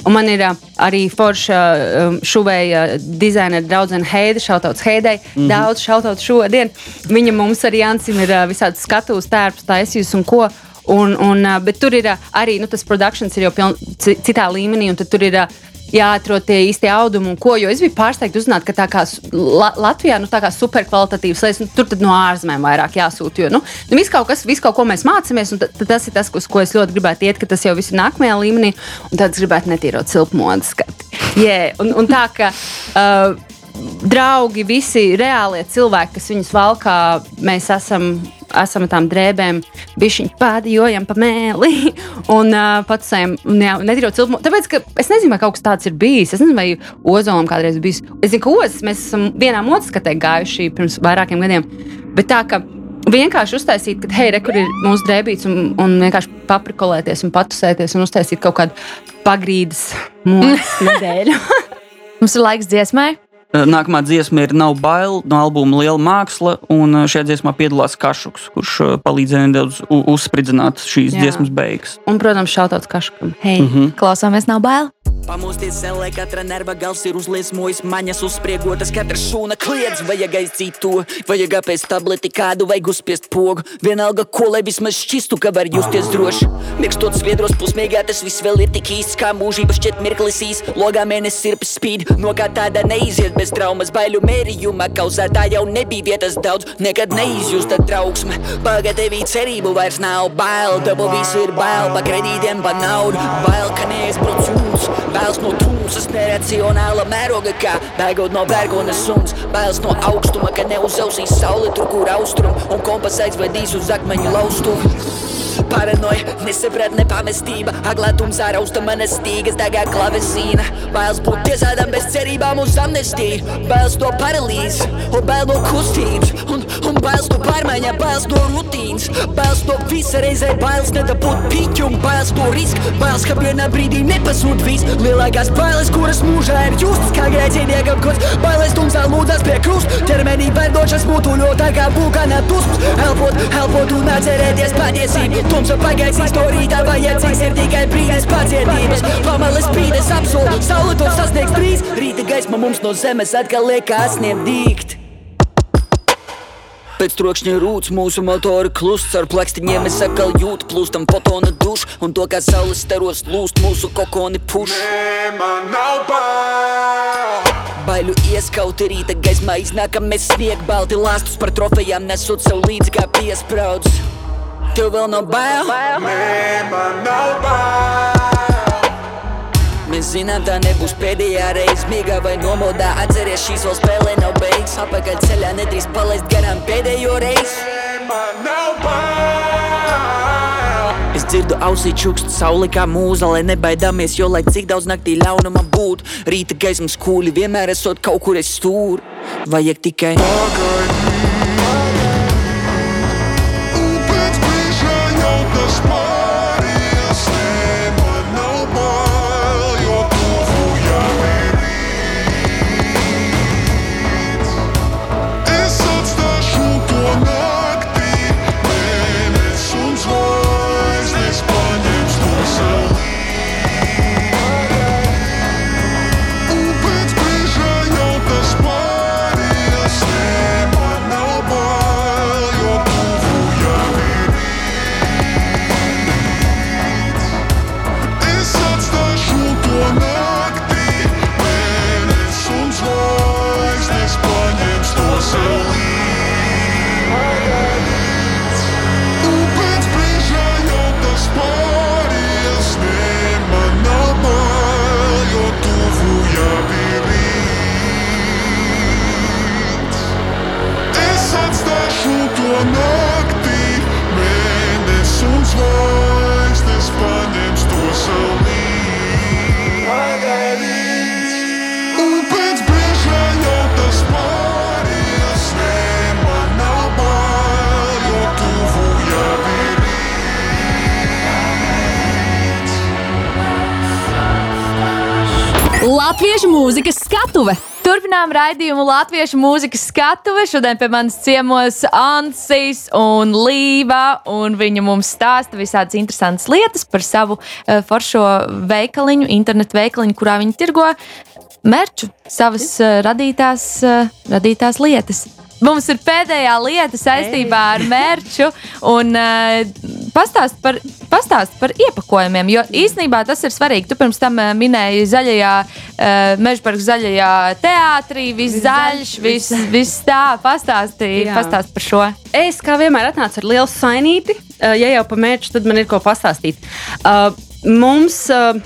[SPEAKER 3] Un man ir uh, arī forša um, šuvēja dizaina draudzene Heide, šautauts Heidei. Mm -hmm. Daudz šautauts šodien. Viņa mums arī Jansim ir uh, visādi skatuves tērps taisījusi un ko. Un, un, bet tur ir arī nu, tas produkcijas ir jau piln, citā līmenī, un tur ir jāatrod tie īstie audumi un ko. Jo es biju pārsteigta uzzināt, ka tā kā La Latvijā nu, tā kā superkvalitatīvas lietas, nu, tur no ārzemēm vairāk jāsūta. Jo nu, nu, viss kaut kas, viss kaut ko mēs mācāmies, un tas ir tas, uz ko es ļoti gribētu iet, ka tas jau viss ir nākamajā līmenī, un tad es gribētu netīrot silpmodas skatu. Yeah, un, un tā ka. Uh, draugi, visi reālie cilvēki, kas viņus valkā, mēs esam esam ar tām drēbēm, bišķiņi pādījojam pa mēli *laughs* un uh, pats saviem netīro cilpumu. Tāpēc, ka es nezinu, vai kaut kas tāds ir bijis. Es nezinu, vai Ozolam kādreiz bijis. Es zinu, ka Ozas mēs esam vienā motociklā gājuši pirms vairākiem gadiem. Bet tā, ka vienkārši uztaisīt, ka, hei, re, kur ir mūsu drēbītes, un, un vienkārši paprikolēties un patusēties un uztaisīt kaut kādu pagrīdes mūžu *laughs* nedēļu.
[SPEAKER 1] Mums ir laiks dziesmai.
[SPEAKER 2] Eh, nākamā dziesma ir Nav bail no albuma Liela māksla, un eh, šajā dziesmā piedalās Kašuks, kurš eh, palīdzēja nedaudz uzspridzināt šīs Jā. dziesmas beigas.
[SPEAKER 3] Un, protams, šautauts Kašukam. Hei,
[SPEAKER 1] mm -hmm. klausāmies, nav bail!
[SPEAKER 6] Pamosties cellē, katra nerva gals ir uzliesmojis, maņas uzspriegotas, katra šūna kliedz, vajag aizdīt to, vajag apēst tableti kādu, vajag uzspiest pogu. Vienalga, ko lai vismaz šķistu, ka var justies droši. Mikstot sviedros pusmiegā, tas viss vēl ir tik īsts, kā mūžība šķiet mirklis īs. Logā mēnesis sirpes spīd, no kā tāda neiziet bez traumas, baiļu mērījuma kausētā jau nebija vietas daudz, nekad neizjusta trauksme. Paga tevī cerību vairs nav bail, tabu visu ir bail, pa kredītiem, pa naudu, bail, ka neizbrauc jums. Bailes no tumsas, neracionāla mēroga, kā bēgot no bērgonas suns. Bailes no augstuma, ka neuzausīs saule tur, kur austrum, un kompas aizvedīs uz akmeņu laustuvu. Paranoja, nesaprat nepamestība. Aglā tumsā rausta manas stīgas Degā klavesīna Bailes būt tiesādām bez cerībām uz amnestiju Bailes to paralīzi Un bail no kustības. Un, un bailes no pārmaiņā Bailes no rutīnas. Bailes no visa reizē Bailes nedabūt piķu Un bailes no riska. Bailes, ka vienā brīdī nepasūt viss. Lielākās bailes, kuras mūžā ir justas Kā grēciniekam kods. Bailes tumsā lūdzas pie krusta. Ķermenī verdošas mutuļotā kā vulkānā dusmas. Elpot, elpot un atcerēties patiesību Tumsa pagaisīs to rītā vajadzīgs ir tikai brīdis pacietības Pamales spīdes apsolu, saule to sasniegs drīz Rīta gaisma mums no zemes atkal liekas sniegdīgt Pēc trokšņa rūts mūsu motora klusts ar plakstiņiem es atkal jūtu plūstam fotona dušu un to kā saules staros lūst mūsu kokoni puš. Nē, man nav bail! Baiļu ieskaut rīta gaismā iznākam mēs snieg balti lastus par trofejām nesot sev līdzi kā piespraudus. Tev vēl nav bail? Nē, man nav bail. mēs zinām, tā nebūs pēdējā reize Miegā vai nomodā, atceries šīs vēl spēlē nav beigas Apakaļ ceļā nedrīkst palaist garām pēdējo reizi Man nav bail Es dzirdu ausī čukst sauli kā mūza, lai nebaidāmies, jo lai cik daudz naktī ļaunuma būtu, rīta gaismas kūļi vienmēr esot kaut kur es stūr. Vajag tikai pagaidīt.
[SPEAKER 1] Latviešu mūzikas skatuve! Turpinām raidījumu Latviešu mūzikas skatuve. Šodien pie manis ciemos Ansis un Līva. Un viņa mums stāsta visādas interesantas lietas par savu uh, foršo veikaliņu, internetu veikaliņu, kurā viņi tirgo merču, savas uh, radītās, uh, radītās lietas. Mums ir pēdējā lieta saistībā ar mērķu. Un, uh, pastāst, par, pastāst par iepakojumiem, jo īsnībā tas ir svarīgi. Tu pirms tam uh, minēji zaļajā, uh, mežparka zaļajā teātrī, viss zaļš, viss vis tā. Pastāstīji pastāst par šo.
[SPEAKER 3] Es kā vienmēr atnācu ar lielu sainīti. Uh, ja jau par mērķu, tad man ir ko pastāstīt. Uh, mums. Uh,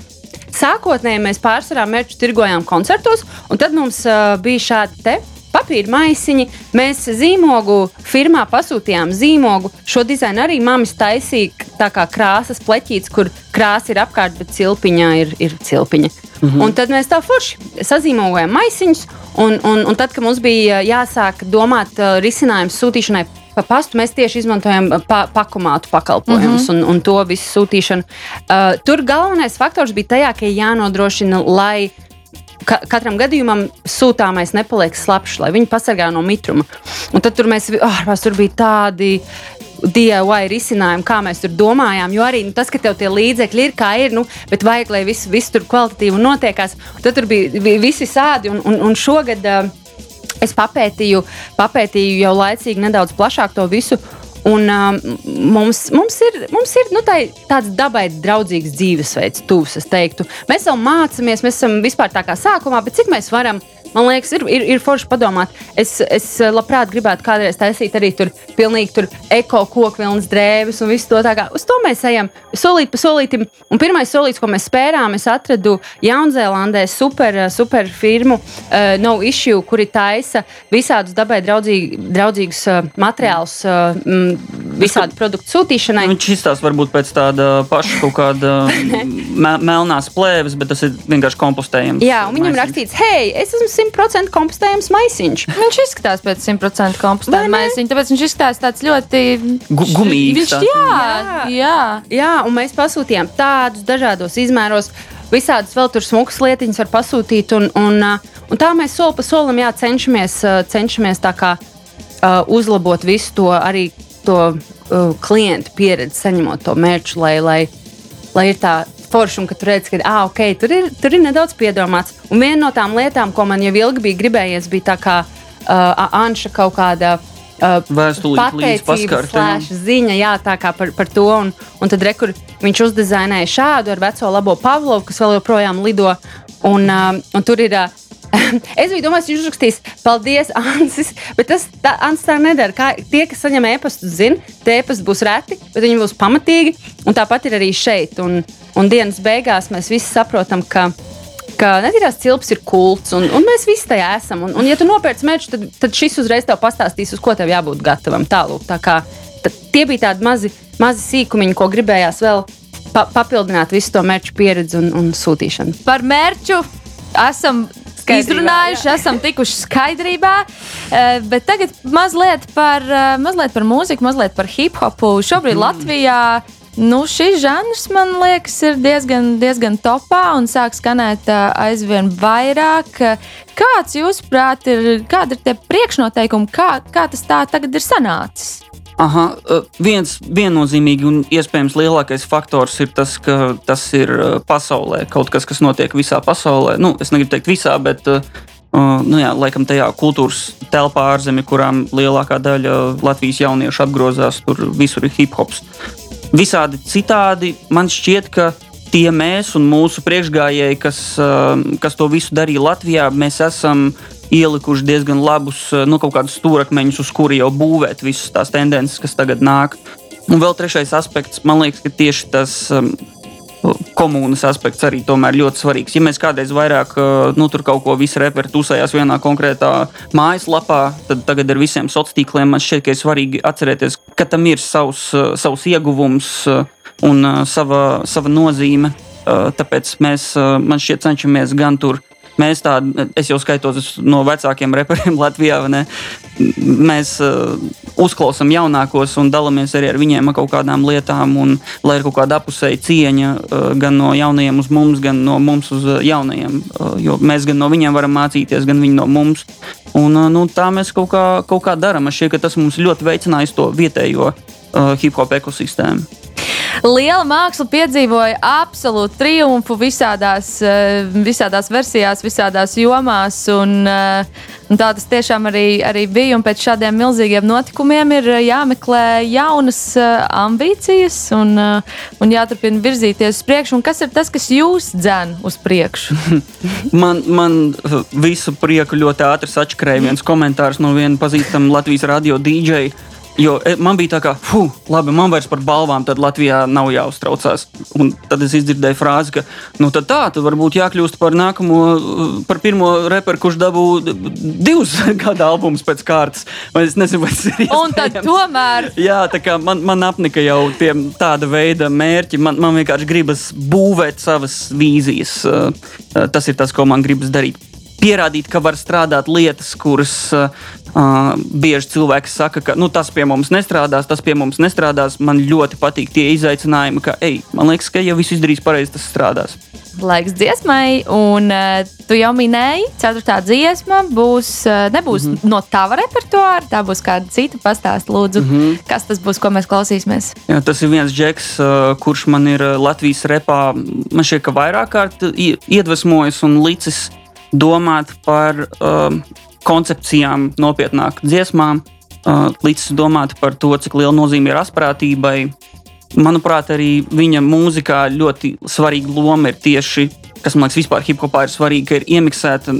[SPEAKER 3] Sākotnēji mēs pārsvarā mērķu tirgojām koncertos, un tad mums uh, bija šādi te papīra maisiņi. Mēs zīmogu firmā pasūtījām zīmogu. Šo dizainu arī mammas taisīja tā kā krāsas pleķītes, kur krāsa ir apkārt, bet cilpiņā ir, ir cilpiņa. Mm -hmm. Un tad mēs tā forši sazīmogojam maisiņus. Un, un, un tad, kad mums bija jāsāk domāt uh, risinājumu sūtīšanai pa pastu, mēs tieši izmantojam pa, pakomātu pakalpojumus mm -hmm. un, un to visu sūtīšanu. Uh, tur galvenais faktors bija tajā, ka jānodrošina, lai ka, katram gadījumam sūtāmais nepaliek slapjš, lai viņi pasargā no mitruma. Un tad tur, mēs, oh, tur bija tādi. DIY risinājumi, kā mēs tur domājām. Jo arī nu, tas, ka tev tie līdzekļi ir, kā ir, nu, bet vajag, lai viss, viss tur kvalitatīvi notiekās. Tad tur bija, bija visi sādi, un, un, un šogad uh, es papētīju, papētīju jau laicīgi nedaudz plašāk to visu. Un, um, mums, mums ir, mums ir nu, tā, tāds dabai draudzīgs dzīvesveids, tūs, es teiktu. Mēs vēl mācāmies, mēs esam vispār tā kā sākumā, bet cik mēs varam Man liekas, ir, ir, ir forši padomāt. Es, es labprāt gribētu kādreiz taisīt arī tur pilnīgi tur eko koku vilnas drēbes un visu to tā kā. Uz to mēs ejam solīt pa solītam. Un pirmais solīts, ko mēs spērām, es atradu Jaunzēlandē super, super firmu uh, No Issue, kuri taisa visādus dabai draudzīgi, draudzīgus uh, materiālus uh, visādu produktu sūtīšanai.
[SPEAKER 2] Viņš izstāsta varbūt pēc tāda paša kaut kāda *laughs* me melnās plēves, bet tas ir vienkārši kompostējams.
[SPEAKER 3] Jā, un viņam rakstīts, hei, es esmu 100% kompostējams maisiņš.
[SPEAKER 1] Viņš izskatās pēc 100% kompostējuma maisiņa, tāpēc viņš izskatās tāds ļoti
[SPEAKER 2] Gu gumīgs.
[SPEAKER 1] Viņš, jā, jā. jā.
[SPEAKER 3] jā, un mēs pasūtījām tādus dažādos izmēros. Visādas vēl tur smukas lietiņas var pasūtīt, un, un, un tā mēs soli pa solim jā, cenšamies, cenšamies kā, uh, uzlabot visu to arī to uh, klientu pieredzi, saņemot to mērķu, lai, lai, lai ir tā forši, un ka tu redz, ka ah, okay, tur, ir, tur ir nedaudz piedomāts. Un viena no tām lietām, ko man jau ilgi bija gribējies, bija tā kā uh, Anša kaut kāda. Uh,
[SPEAKER 2] Pateicības
[SPEAKER 3] ziņa, jā, tā kā par, par to. Un, un tad rekur, viņš uzdizainēja šādu ar veco labo Pavlovu, kas vēl joprojām lido. Un, uh, un tur ir uh, *laughs* es biju domājis, viņš uzrakstīs, paldies, Ansis. Bet tas tā, Ansis tā nedara. Kā, tie, kas saņem e-pastu, zina, tie e-pasti būs reti, bet viņi būs pamatīgi. Un tāpat ir arī šeit. Un, un dienas beigās mēs visi saprotam, ka ka netīrās cilps ir kults, un, un mēs visi tajā esam. Un, un ja tu nopērci mērķi, tad, tad šis uzreiz tev pastāstīs, uz ko tev jābūt gatavam. Tālūk, tā kā, tie bija tādi mazi, mazi sīkumiņi, ko gribējās vēl pa, papildināt visu to mērķu pieredzi un, un sūtīšanu.
[SPEAKER 1] Par mērķu esam Skaidrībā, izrunājuši, jā. esam tikuši skaidrībā. Uh, bet tagad mazliet par, uh, mazliet par mūziku, mazliet par hip hopu. Šobrīd mm. Latvijā Nu, šis žanrs, man liekas, ir diezgan, diezgan topā un sāk skanēt uh, aizvien vairāk. Kāds, jūsuprāt, ir, kādi ir tie priekšnoteikumi, kā, kā tas tā tagad ir sanācis?
[SPEAKER 2] Aha, viens viennozīmīgi un iespējams lielākais faktors ir tas, ka tas ir pasaulē kaut kas, kas notiek visā pasaulē. Nu, es negribu teikt visā, bet uh, nu jā, laikam tajā kultūras telpā ārzemē, kurām lielākā daļa Latvijas jauniešu apgrozās, tur visur ir hip hops visādi citādi. Man šķiet, ka tie mēs un mūsu priekšgājēji, kas, um, kas to visu darīja Latvijā, mēs esam ielikuši diezgan labus uh, nu, stūrakmeņus, uz kuriem jau būvēt visas tās tendences, kas tagad nāk. Un vēl trešais aspekts, man liekas, ka tieši tas um, komunas aspekts arī tomēr ļoti svarīgs. Ja mēs kādreiz vairāk nu, tur kaut ko visu reperi tusējās vienā konkrētā mājaslapā, tad tagad ar visiem sociāliem tīkliem man šķiet, ka ir svarīgi atcerēties, ka tam ir savs, savs ieguvums un sava, sava nozīme. Tāpēc mēs, man šķiet, cenšamies gan tur Mēs tādi, es jau skaitos no vecākiem reperiem *laughs* Latvijā, mēs uh, uzklausām jaunākos un dalāmies arī ar viņiem ar kaut kādām lietām, un lai ir kaut kāda apusēja cieņa uh, gan no jaunajiem uz mums, gan no mums uz jaunajiem. Uh, jo mēs gan no viņiem varam mācīties, gan viņi no mums. Un, uh, nu, tā mēs kaut kā, kaut kā darām. Man šķiet, ka tas mums ļoti veicinājis to vietējo uh, hip hop ekosistēmu.
[SPEAKER 1] Liela māksla piedzīvoja absolūtu triumfu visādās, eh, visādās versijās, visādās jomās. Un, eh, un tā tas tiešām arī, arī bija. Un pēc šādiem milzīgiem notikumiem ir eh, jāmeklē jaunas ambīcijas un, un jāturpina virzīties uz priekšu. Un kas ir tas, kas jūs dzen uz priekšu? *laughs*
[SPEAKER 2] man, man visu prieku ļoti ātri sačakrēja viens komentārs no viena pazīstama Latvijas radio DJ Jo e, man bija tā, ka, fuh, labi, man vairs par balvām tad Latvijā nav jāuztraucās. Un tad es izdzirdēju frāzi, ka, nu, tad tā, tad varbūt jākļūst par nākamo, par pirmo reperu, kurš dabū divus *laughs* gada albumus pēc kārtas. Vai es nezinu, vai tas ir iespējams.
[SPEAKER 1] Un tad tomēr.
[SPEAKER 2] Jā, tā kā man, man apnika jau tie tāda veida mērķi, man, man vienkārši gribas būvēt savas vīzijas. Tas ir tas, ko man gribas darīt pierādīt, ka var strādāt lietas, kuras uh, bieži cilvēki saka, ka nu, tas pie mums nestrādās, tas pie mums nestrādās. Man ļoti patīk tie izaicinājumi, ka, ej, man liekas, ka ja viss izdarīs pareizi, tas strādās.
[SPEAKER 1] Laiks dziesmai, un uh, tu jau minēji, ceturtā dziesma būs, uh, nebūs mm -hmm. no tava repertuāra, tā būs kāda cita. Pastāst, lūdzu, mm -hmm. kas tas būs, ko mēs klausīsimies.
[SPEAKER 2] Jā, tas ir viens džeks, uh, kurš man ir Latvijas repā, man šķiet, ka vairāk kārt iedvesmojis un licis domāt par um, koncepcijām, nopietnāk dziesmām, uh, līdz domāt par to, cik liela nozīme ir asprātībai. Manuprāt, arī viņa mūzikā ļoti svarīga loma ir tieši, kas man liekas, vispār hip hopā ir svarīga, ka ir iemiksēta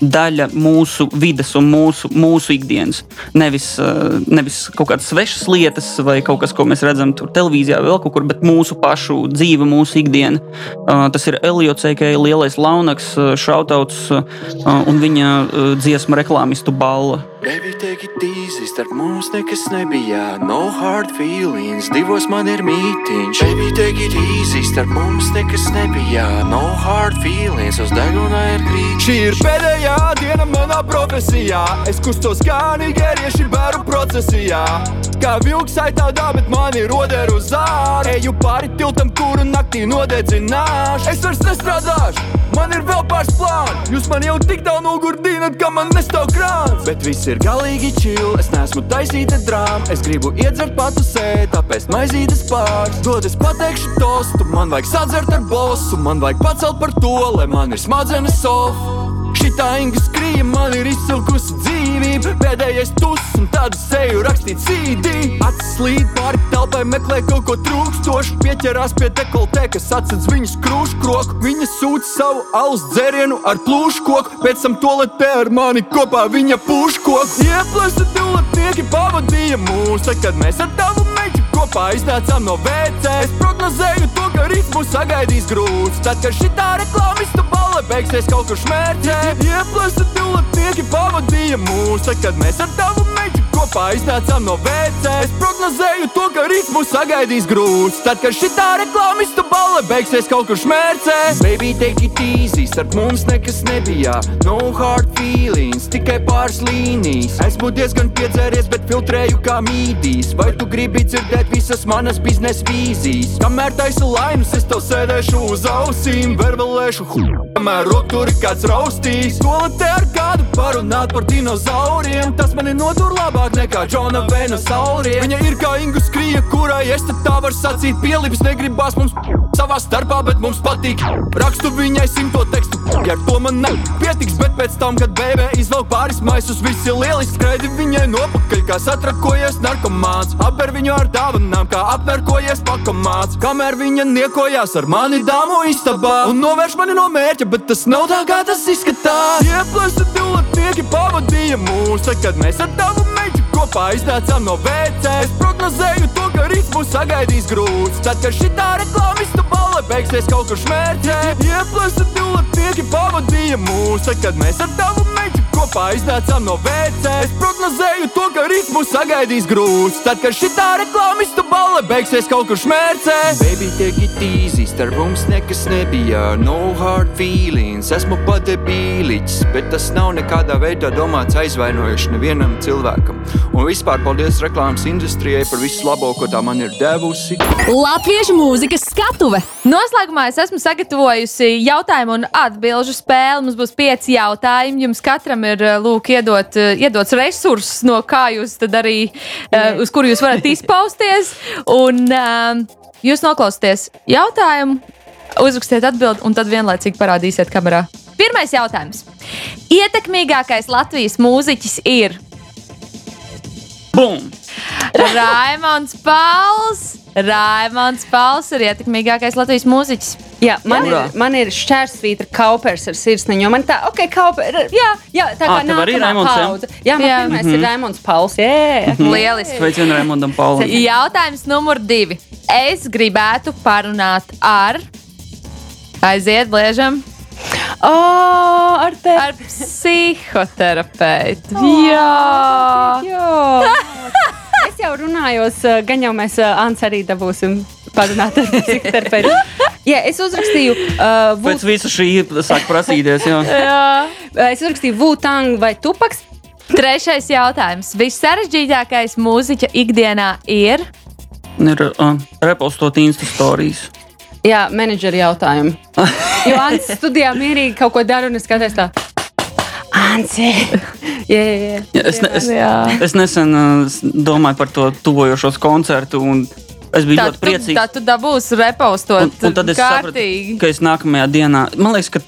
[SPEAKER 2] daļa mūsu vidas un mūsu, mūsu ikdienas. Nevis, eh, nevis kaut kādas svešas lietas vai kaut kas, ko mēs redzam televīzijā, vai kaut kur, bet mūsu pašu dzīve, mūsu ikdiena. Eh, tas ir Eliots, kā lielais launaks, šautauts eh, un viņa dziesma reklāmistu balva. Baby, take it easy, starp mums nekas nebija. No hard feelings, divos man ir mītīņš. Baby, take it easy, starp mums nekas nebija. No hard feelings, uz deguna ir krīt. Šī ir pēdējā diena manā profesijā. Es kustos kā nigērieši bēru procesijā. Kā vilks aitādā, bet man ir roderu zāri. Eju pāri tiltam, kuru naktī nodedzināšu. Es vairs nestrādāšu, man ir vēl pāris plāni. Jūs man jau tik tālu nogurdinat, ka man nestāv krāns. Bet viss ir galīgi čili. Es neesmu taisīta drāma, es gribu iedzert patusē, tāpēc maizītes pāris. Dod es pateikšu tostu, man vajag sadzert ar bosu, man vajag pacelt par to, lai man ir smadzenes sofa. Šitā inga skrīja, man ir izsilkusi dzīvība. Pēdējais tus un tādu seju rakstīt CD. Acis slīd pāri telpai, meklē kaut ko trūkstošu. Pieķerās pie dekoltē, kas atsedz viņas krūšu kroku. Viņa sūta savu alus dzērienu ar plūšu koku. Pēc tam toaletē ar mani kopā viņa pušu koku. Ieplēsta divi latnieki pavadīja mūs, tad, kad mēs ar tavu
[SPEAKER 10] kopā iznācām no WC. Es prognozēju to, ka rīts mūs sagaidīs grūts. Tad, kad šitā reklāmista balva beigsies kaut kur šmērķē, ieplēsta divatnieki pavadīja mūs. Tad, kad mēs ar tavu kopā iznācām no WC, es prognozēju to, ka rīts mūs sagaidīs grūts. Tad, kad šitā reklāmista balva beigsies kaut kur šmērķē, baby, take it easy, starp mums nekas nebija. No hard feelings, tikai pāris līnijas. Esmu diezgan piedzēries, bet filtrēju kā mītīs. Vai tu gribi dzirdēt visas manas biznesa vīzijas? Kamēr taisu laimes, es tev sēdēšu uz ausīm, vervelēšu hu. Kamēr roturi kāds raustīs, toletē ar kādu parunāt par dinozauriem. Tas mani notur labāk nekā Džona Vēna sauriem. Viņa ir kā Ingu skrija, kurai es tad tā var sacīt pielips. Negribās mums savā starpā, bet mums patīk. Rakstu viņai simto tekstu, ja ar to man nepietiks, bet pēc tam, kad bērē izvelk pāris maisus, viss ir lieliski. Skraidi viņai nopakaļ, kā satrakojies narkomāns. Apber viņu ar dāvanām, kā apmerkojies pakamāts. Kamēr viņa niekojās ar mani dāmu istabā un novērš mani no mērķa, bet tas nav tā, kā tas izskatās. Ieplēsta divatnieki pavadīja mūs, tad, kad mēs ar tavu kopā iznācām no WC. Es prognozēju to, ka rīts mūs sagaidīs grūts. Tad, kad šitā reklāmista balva beigsies kaut kur šmērķē, ieplēsta divatnieki pavadīja mūs, tad, kad mēs ar tavu meitu kopā iznācām no WC. Es prognozēju to, ka rīts mūs sagaidīs grūts. Tad, kad šitā reklāmista balva beigsies kaut kur šmērķē, baby, take it easy, starp mums nekas nebija. No hard feelings, esmu padebīliķis, bet tas nav nekādā veidā domāts aizvainojuši nevienam cilvēkam. Un vispār paldies reklāmas industrijai par visu labo, ko tā man ir devusi.
[SPEAKER 1] Latviešu mūzikas skatuve. Noslēgumā es esmu sagatavojusi jautājumu un atbildžu spēli. Mums būs pieci jautājumi. Jums katram ir eh, lūk, iedot, eh, iedots resurss, no kā jūs tad arī, uh, uz kuru jūs varat izpausties. Un uh, jūs noklausieties jautājumu, uzrakstiet atbildi un tad vienlaicīgi parādīsiet kamerā. Pirmais jautājums. Ietekmīgākais Latvijas mūziķis ir
[SPEAKER 2] Bum!
[SPEAKER 1] Raimons Pauls. Raimons Pauls ir ietekmīgākais Latvijas mūziķis.
[SPEAKER 3] Jā, man,
[SPEAKER 2] Urā.
[SPEAKER 3] ir, man ir šķērsvītra kaupers ar sirsniņu. Man tā, ok, kauper, jā, jā, tā kā
[SPEAKER 2] arī
[SPEAKER 3] nākamā paudze. Jā, man
[SPEAKER 1] Jā.
[SPEAKER 3] pirmais ir Raimons Pauls. Jā,
[SPEAKER 1] Lieliski.
[SPEAKER 2] Sveicienu Raimondam Paulam.
[SPEAKER 1] Jautājums numur divi. Es gribētu parunāt ar. Aiziet, bliežam.
[SPEAKER 3] Oh, ar tevi.
[SPEAKER 1] Ar psihoterapeitu.
[SPEAKER 3] Oh,
[SPEAKER 1] Jā.
[SPEAKER 3] Jā. Jau runāju, gan jau mēs Ants arī dabūsim parunāt *laughs* ar psihoterapeitu. Jā, es uzrakstīju, uh,
[SPEAKER 2] Pēc visa šī sāk prasīties, jā. *laughs*
[SPEAKER 1] Jā.
[SPEAKER 3] es uzrakstīju Vūtang vai Tupaks.
[SPEAKER 1] Trešais jautājums. Vissarežģītākais mūziķa ikdienā ir.
[SPEAKER 2] Ir uh, repostot Insta stāstījis.
[SPEAKER 3] Jā, menedžera jautājumu. *laughs* Jo Ants studijā mierīgi kaut ko dara un es skatos tā. Ansi! *laughs* Jā, jā, jā.
[SPEAKER 2] Ja, es, ne, es,
[SPEAKER 1] Jā.
[SPEAKER 2] es nesen uh, s- domāju par to tuvojošos koncertu, un es biju
[SPEAKER 1] Tā
[SPEAKER 2] ļoti
[SPEAKER 1] tu,
[SPEAKER 2] priecīgs.
[SPEAKER 1] tā tu dabūsi repostot
[SPEAKER 2] Un, un tad es sapratu,
[SPEAKER 1] kārtīgi.
[SPEAKER 2] ka es nākamajā dienā, man liekas, ka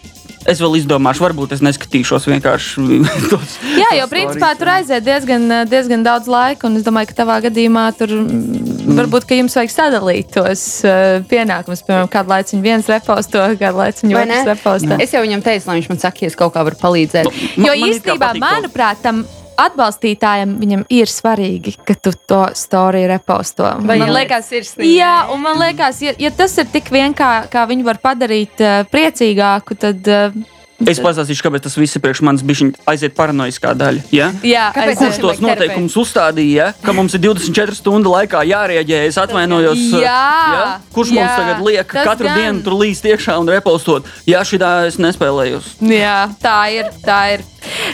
[SPEAKER 2] es vēl izdomāšu, varbūt es neskatīšos vienkārši *laughs* tos.
[SPEAKER 1] Jā, jo principā tur aiziet diezgan, diezgan daudz laika, un es domāju, ka tavā gadījumā tur mm, varbūt ka jums vajag sadalīt tos uh, pienākumus. Piemēram, kādu laiku viens reposto, kādu laiku otrs reposto.
[SPEAKER 3] Es jau viņam teicu, lai viņš man saka, ja es kaut kā varu palīdzēt.
[SPEAKER 1] Jo
[SPEAKER 2] Man- man it kā
[SPEAKER 1] īstenībā, manuprāt, tam atbalstītājam viņam ir svarīgi, ka tu to storiju reposto.
[SPEAKER 3] Vai
[SPEAKER 1] man liekas,
[SPEAKER 3] sirsniņā?
[SPEAKER 1] jā, un man liekas, ja, ja tas ir tik vien kā, kā viņi var padarīt uh, priecīgāku, tad. Uh,
[SPEAKER 2] Es pastāstīšu, kāpēc tas viss priekš manis bija aiziet paranoiskā daļa. Ja?
[SPEAKER 1] jā,
[SPEAKER 3] Kāpēc.
[SPEAKER 2] Kurš tos noteikumus uzstādīja, ja? ka mums ir 24 stundu laikā jārēģē? Es atvainojos. uh,
[SPEAKER 1] Jā,
[SPEAKER 2] ja? Kurš mums
[SPEAKER 1] jā,
[SPEAKER 2] tagad liek katru
[SPEAKER 1] gan.
[SPEAKER 2] dienu tur līst iekšā un repostot? Jā, šī tā es nespēlēju.
[SPEAKER 1] Jā, tā ir. Tā ir.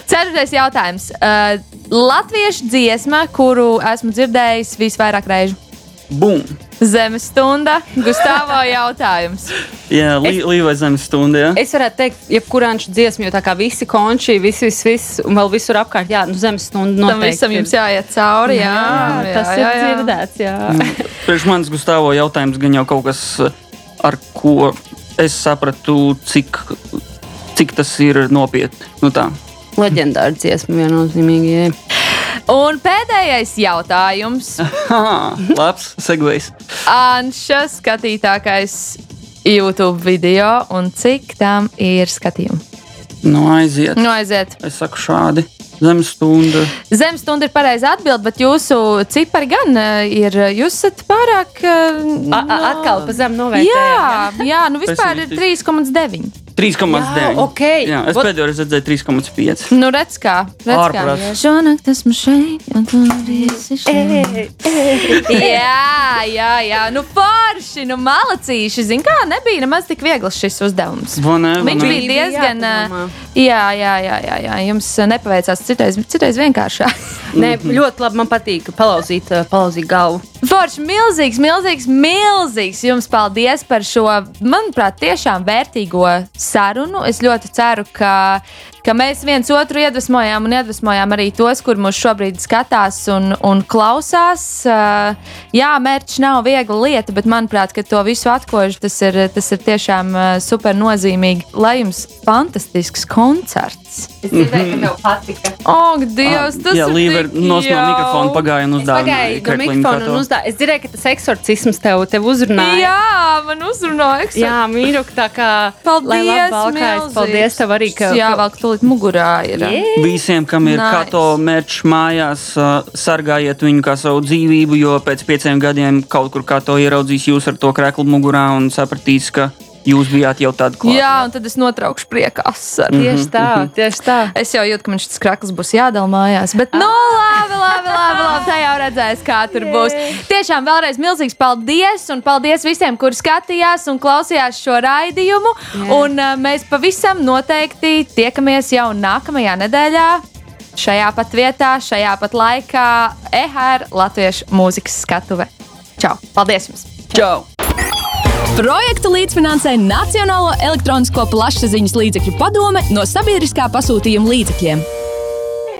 [SPEAKER 1] Ceturtais jautājums. Uh, Latviešu dziesma, kuru esmu dzirdējis visvairāk reižu.
[SPEAKER 2] Bum!
[SPEAKER 1] Zemes stunda, Gustavā jautājums.
[SPEAKER 2] Jā, lī, līvai zemes stunda. Ja?
[SPEAKER 3] Es varētu teikt, jebkurā dziesmā, jo tā kā visi konči, visi, visi, visi un vēl visur apkārt, jā, nu zemes stundu
[SPEAKER 1] Tam
[SPEAKER 3] noteikti.
[SPEAKER 1] visam jums jāiet cauri. Jā,
[SPEAKER 3] jā, tas
[SPEAKER 1] jā,
[SPEAKER 3] ir
[SPEAKER 1] jā, jā.
[SPEAKER 3] dzirdēts, jā.
[SPEAKER 2] Priekš manis Gustavo jautājums gan jau kaut kas, ar ko es sapratu, cik, cik tas ir nopietni. Nu tā.
[SPEAKER 3] Leģendāra dziesma viennozīmīgi. jā.
[SPEAKER 1] Un pēdējais jautājums. *laughs*
[SPEAKER 2] Labs, segvejs.
[SPEAKER 1] Anša skatītākais YouTube video un cik tam ir skatījumu?
[SPEAKER 2] Nu, aiziet.
[SPEAKER 1] Nu, aiziet.
[SPEAKER 2] Es saku šādi. Zemestunda.
[SPEAKER 1] Zemestunda ir pareiza atbilde, bet jūsu cipari gan eh, ir. Jūs esat pārāk.
[SPEAKER 3] A, a, atkal pa zem novērtējumu.
[SPEAKER 1] Jā, jā, nu vispār ir 3,9.
[SPEAKER 2] 3,9.
[SPEAKER 3] Jā, ok.
[SPEAKER 2] Jā, es
[SPEAKER 3] Ot-
[SPEAKER 2] pēdējo reizi redzēju 3,5.
[SPEAKER 1] Nu, redz, kā. Redz, kā.
[SPEAKER 2] Ārprāts.
[SPEAKER 1] Šonakt esmu šeit, un tu esi šeit. Jā, jā, jā. Nu, forši, nu, malacīši. Zini, kā nebija nemaz tik viegls šis uzdevums.
[SPEAKER 2] Vai ne, vai
[SPEAKER 1] Viņš bija diezgan. Jā, jā, jā, jā, jā. Jums nepaveicās citreiz, citreiz vienkāršāk.
[SPEAKER 3] Nē, ļoti labi. Man patīk palauzīt, palauzīt galvu.
[SPEAKER 1] Forši, milzīgs, milzīgs, milzīgs. Jums paldies par šo, manuprāt, tiešām vērtīgo sarunu. Es ļoti ceru, ka, ka mēs viens otru iedvesmojām un iedvesmojām arī tos, kur mūs šobrīd skatās un, un klausās. Uh, Jā, mērķis nav viegla lieta, bet manuprāt, ka to visu atkož, tas ir, tas ir tiešām uh, super nozīmīgi. Lai jums fantastisks koncerts!
[SPEAKER 3] Es dzirdēju, ka tev patika.
[SPEAKER 1] Ak, Dievs, tas
[SPEAKER 2] Jā,
[SPEAKER 1] ir
[SPEAKER 2] Līva ir nos no mikrofona pagāja un uzdāvināja
[SPEAKER 3] pagāju no mikrofona un uzdāju. Es dzirdēju, ka tas eksorcisms tev, tev uzrunāja.
[SPEAKER 1] Jā, man uzrunāja.
[SPEAKER 3] Jā, mīļo, tā kā
[SPEAKER 1] Paldies, milzīgs.
[SPEAKER 3] Paldies tev arī, ka
[SPEAKER 1] Jā, vēl tūlīt mugurā ir.
[SPEAKER 3] Yeah.
[SPEAKER 2] Visiem, kam ir
[SPEAKER 1] Nice.
[SPEAKER 2] nice. kato mērķis mājās, uh, sargājiet viņu kā savu dzīvību, jo pēc pieciem gadiem kaut kur kato ieraudzīs jūs ar to kreklu mugurā un sapratīs, ka jūs bijāt jau tādi klāti.
[SPEAKER 1] Jā, un tad es notraukšu priekā asaru.
[SPEAKER 3] Tieši tā, tieši tā.
[SPEAKER 1] Es jau jūtu, ka man šis krakls būs jādala mājās. Bet, nu, labi, labi, labi, labi. Tā jau redzēs, kā tur būs. Tiešām vēlreiz milzīgs paldies. Un paldies visiem, kuri skatījās un klausījās šo raidījumu. Un uh, mēs pavisam noteikti tiekamies jau nākamajā nedēļā. Šajā pat vietā, šajā pat laikā, EHR Latviešu mūzikas skatuve. Čau! Paldies jums!
[SPEAKER 2] Čau!
[SPEAKER 1] Projektu līdzfinansē Nacionālo elektronisko plašsaziņas līdzekļu padome no sabiedriskā pasūtījuma līdzekļiem.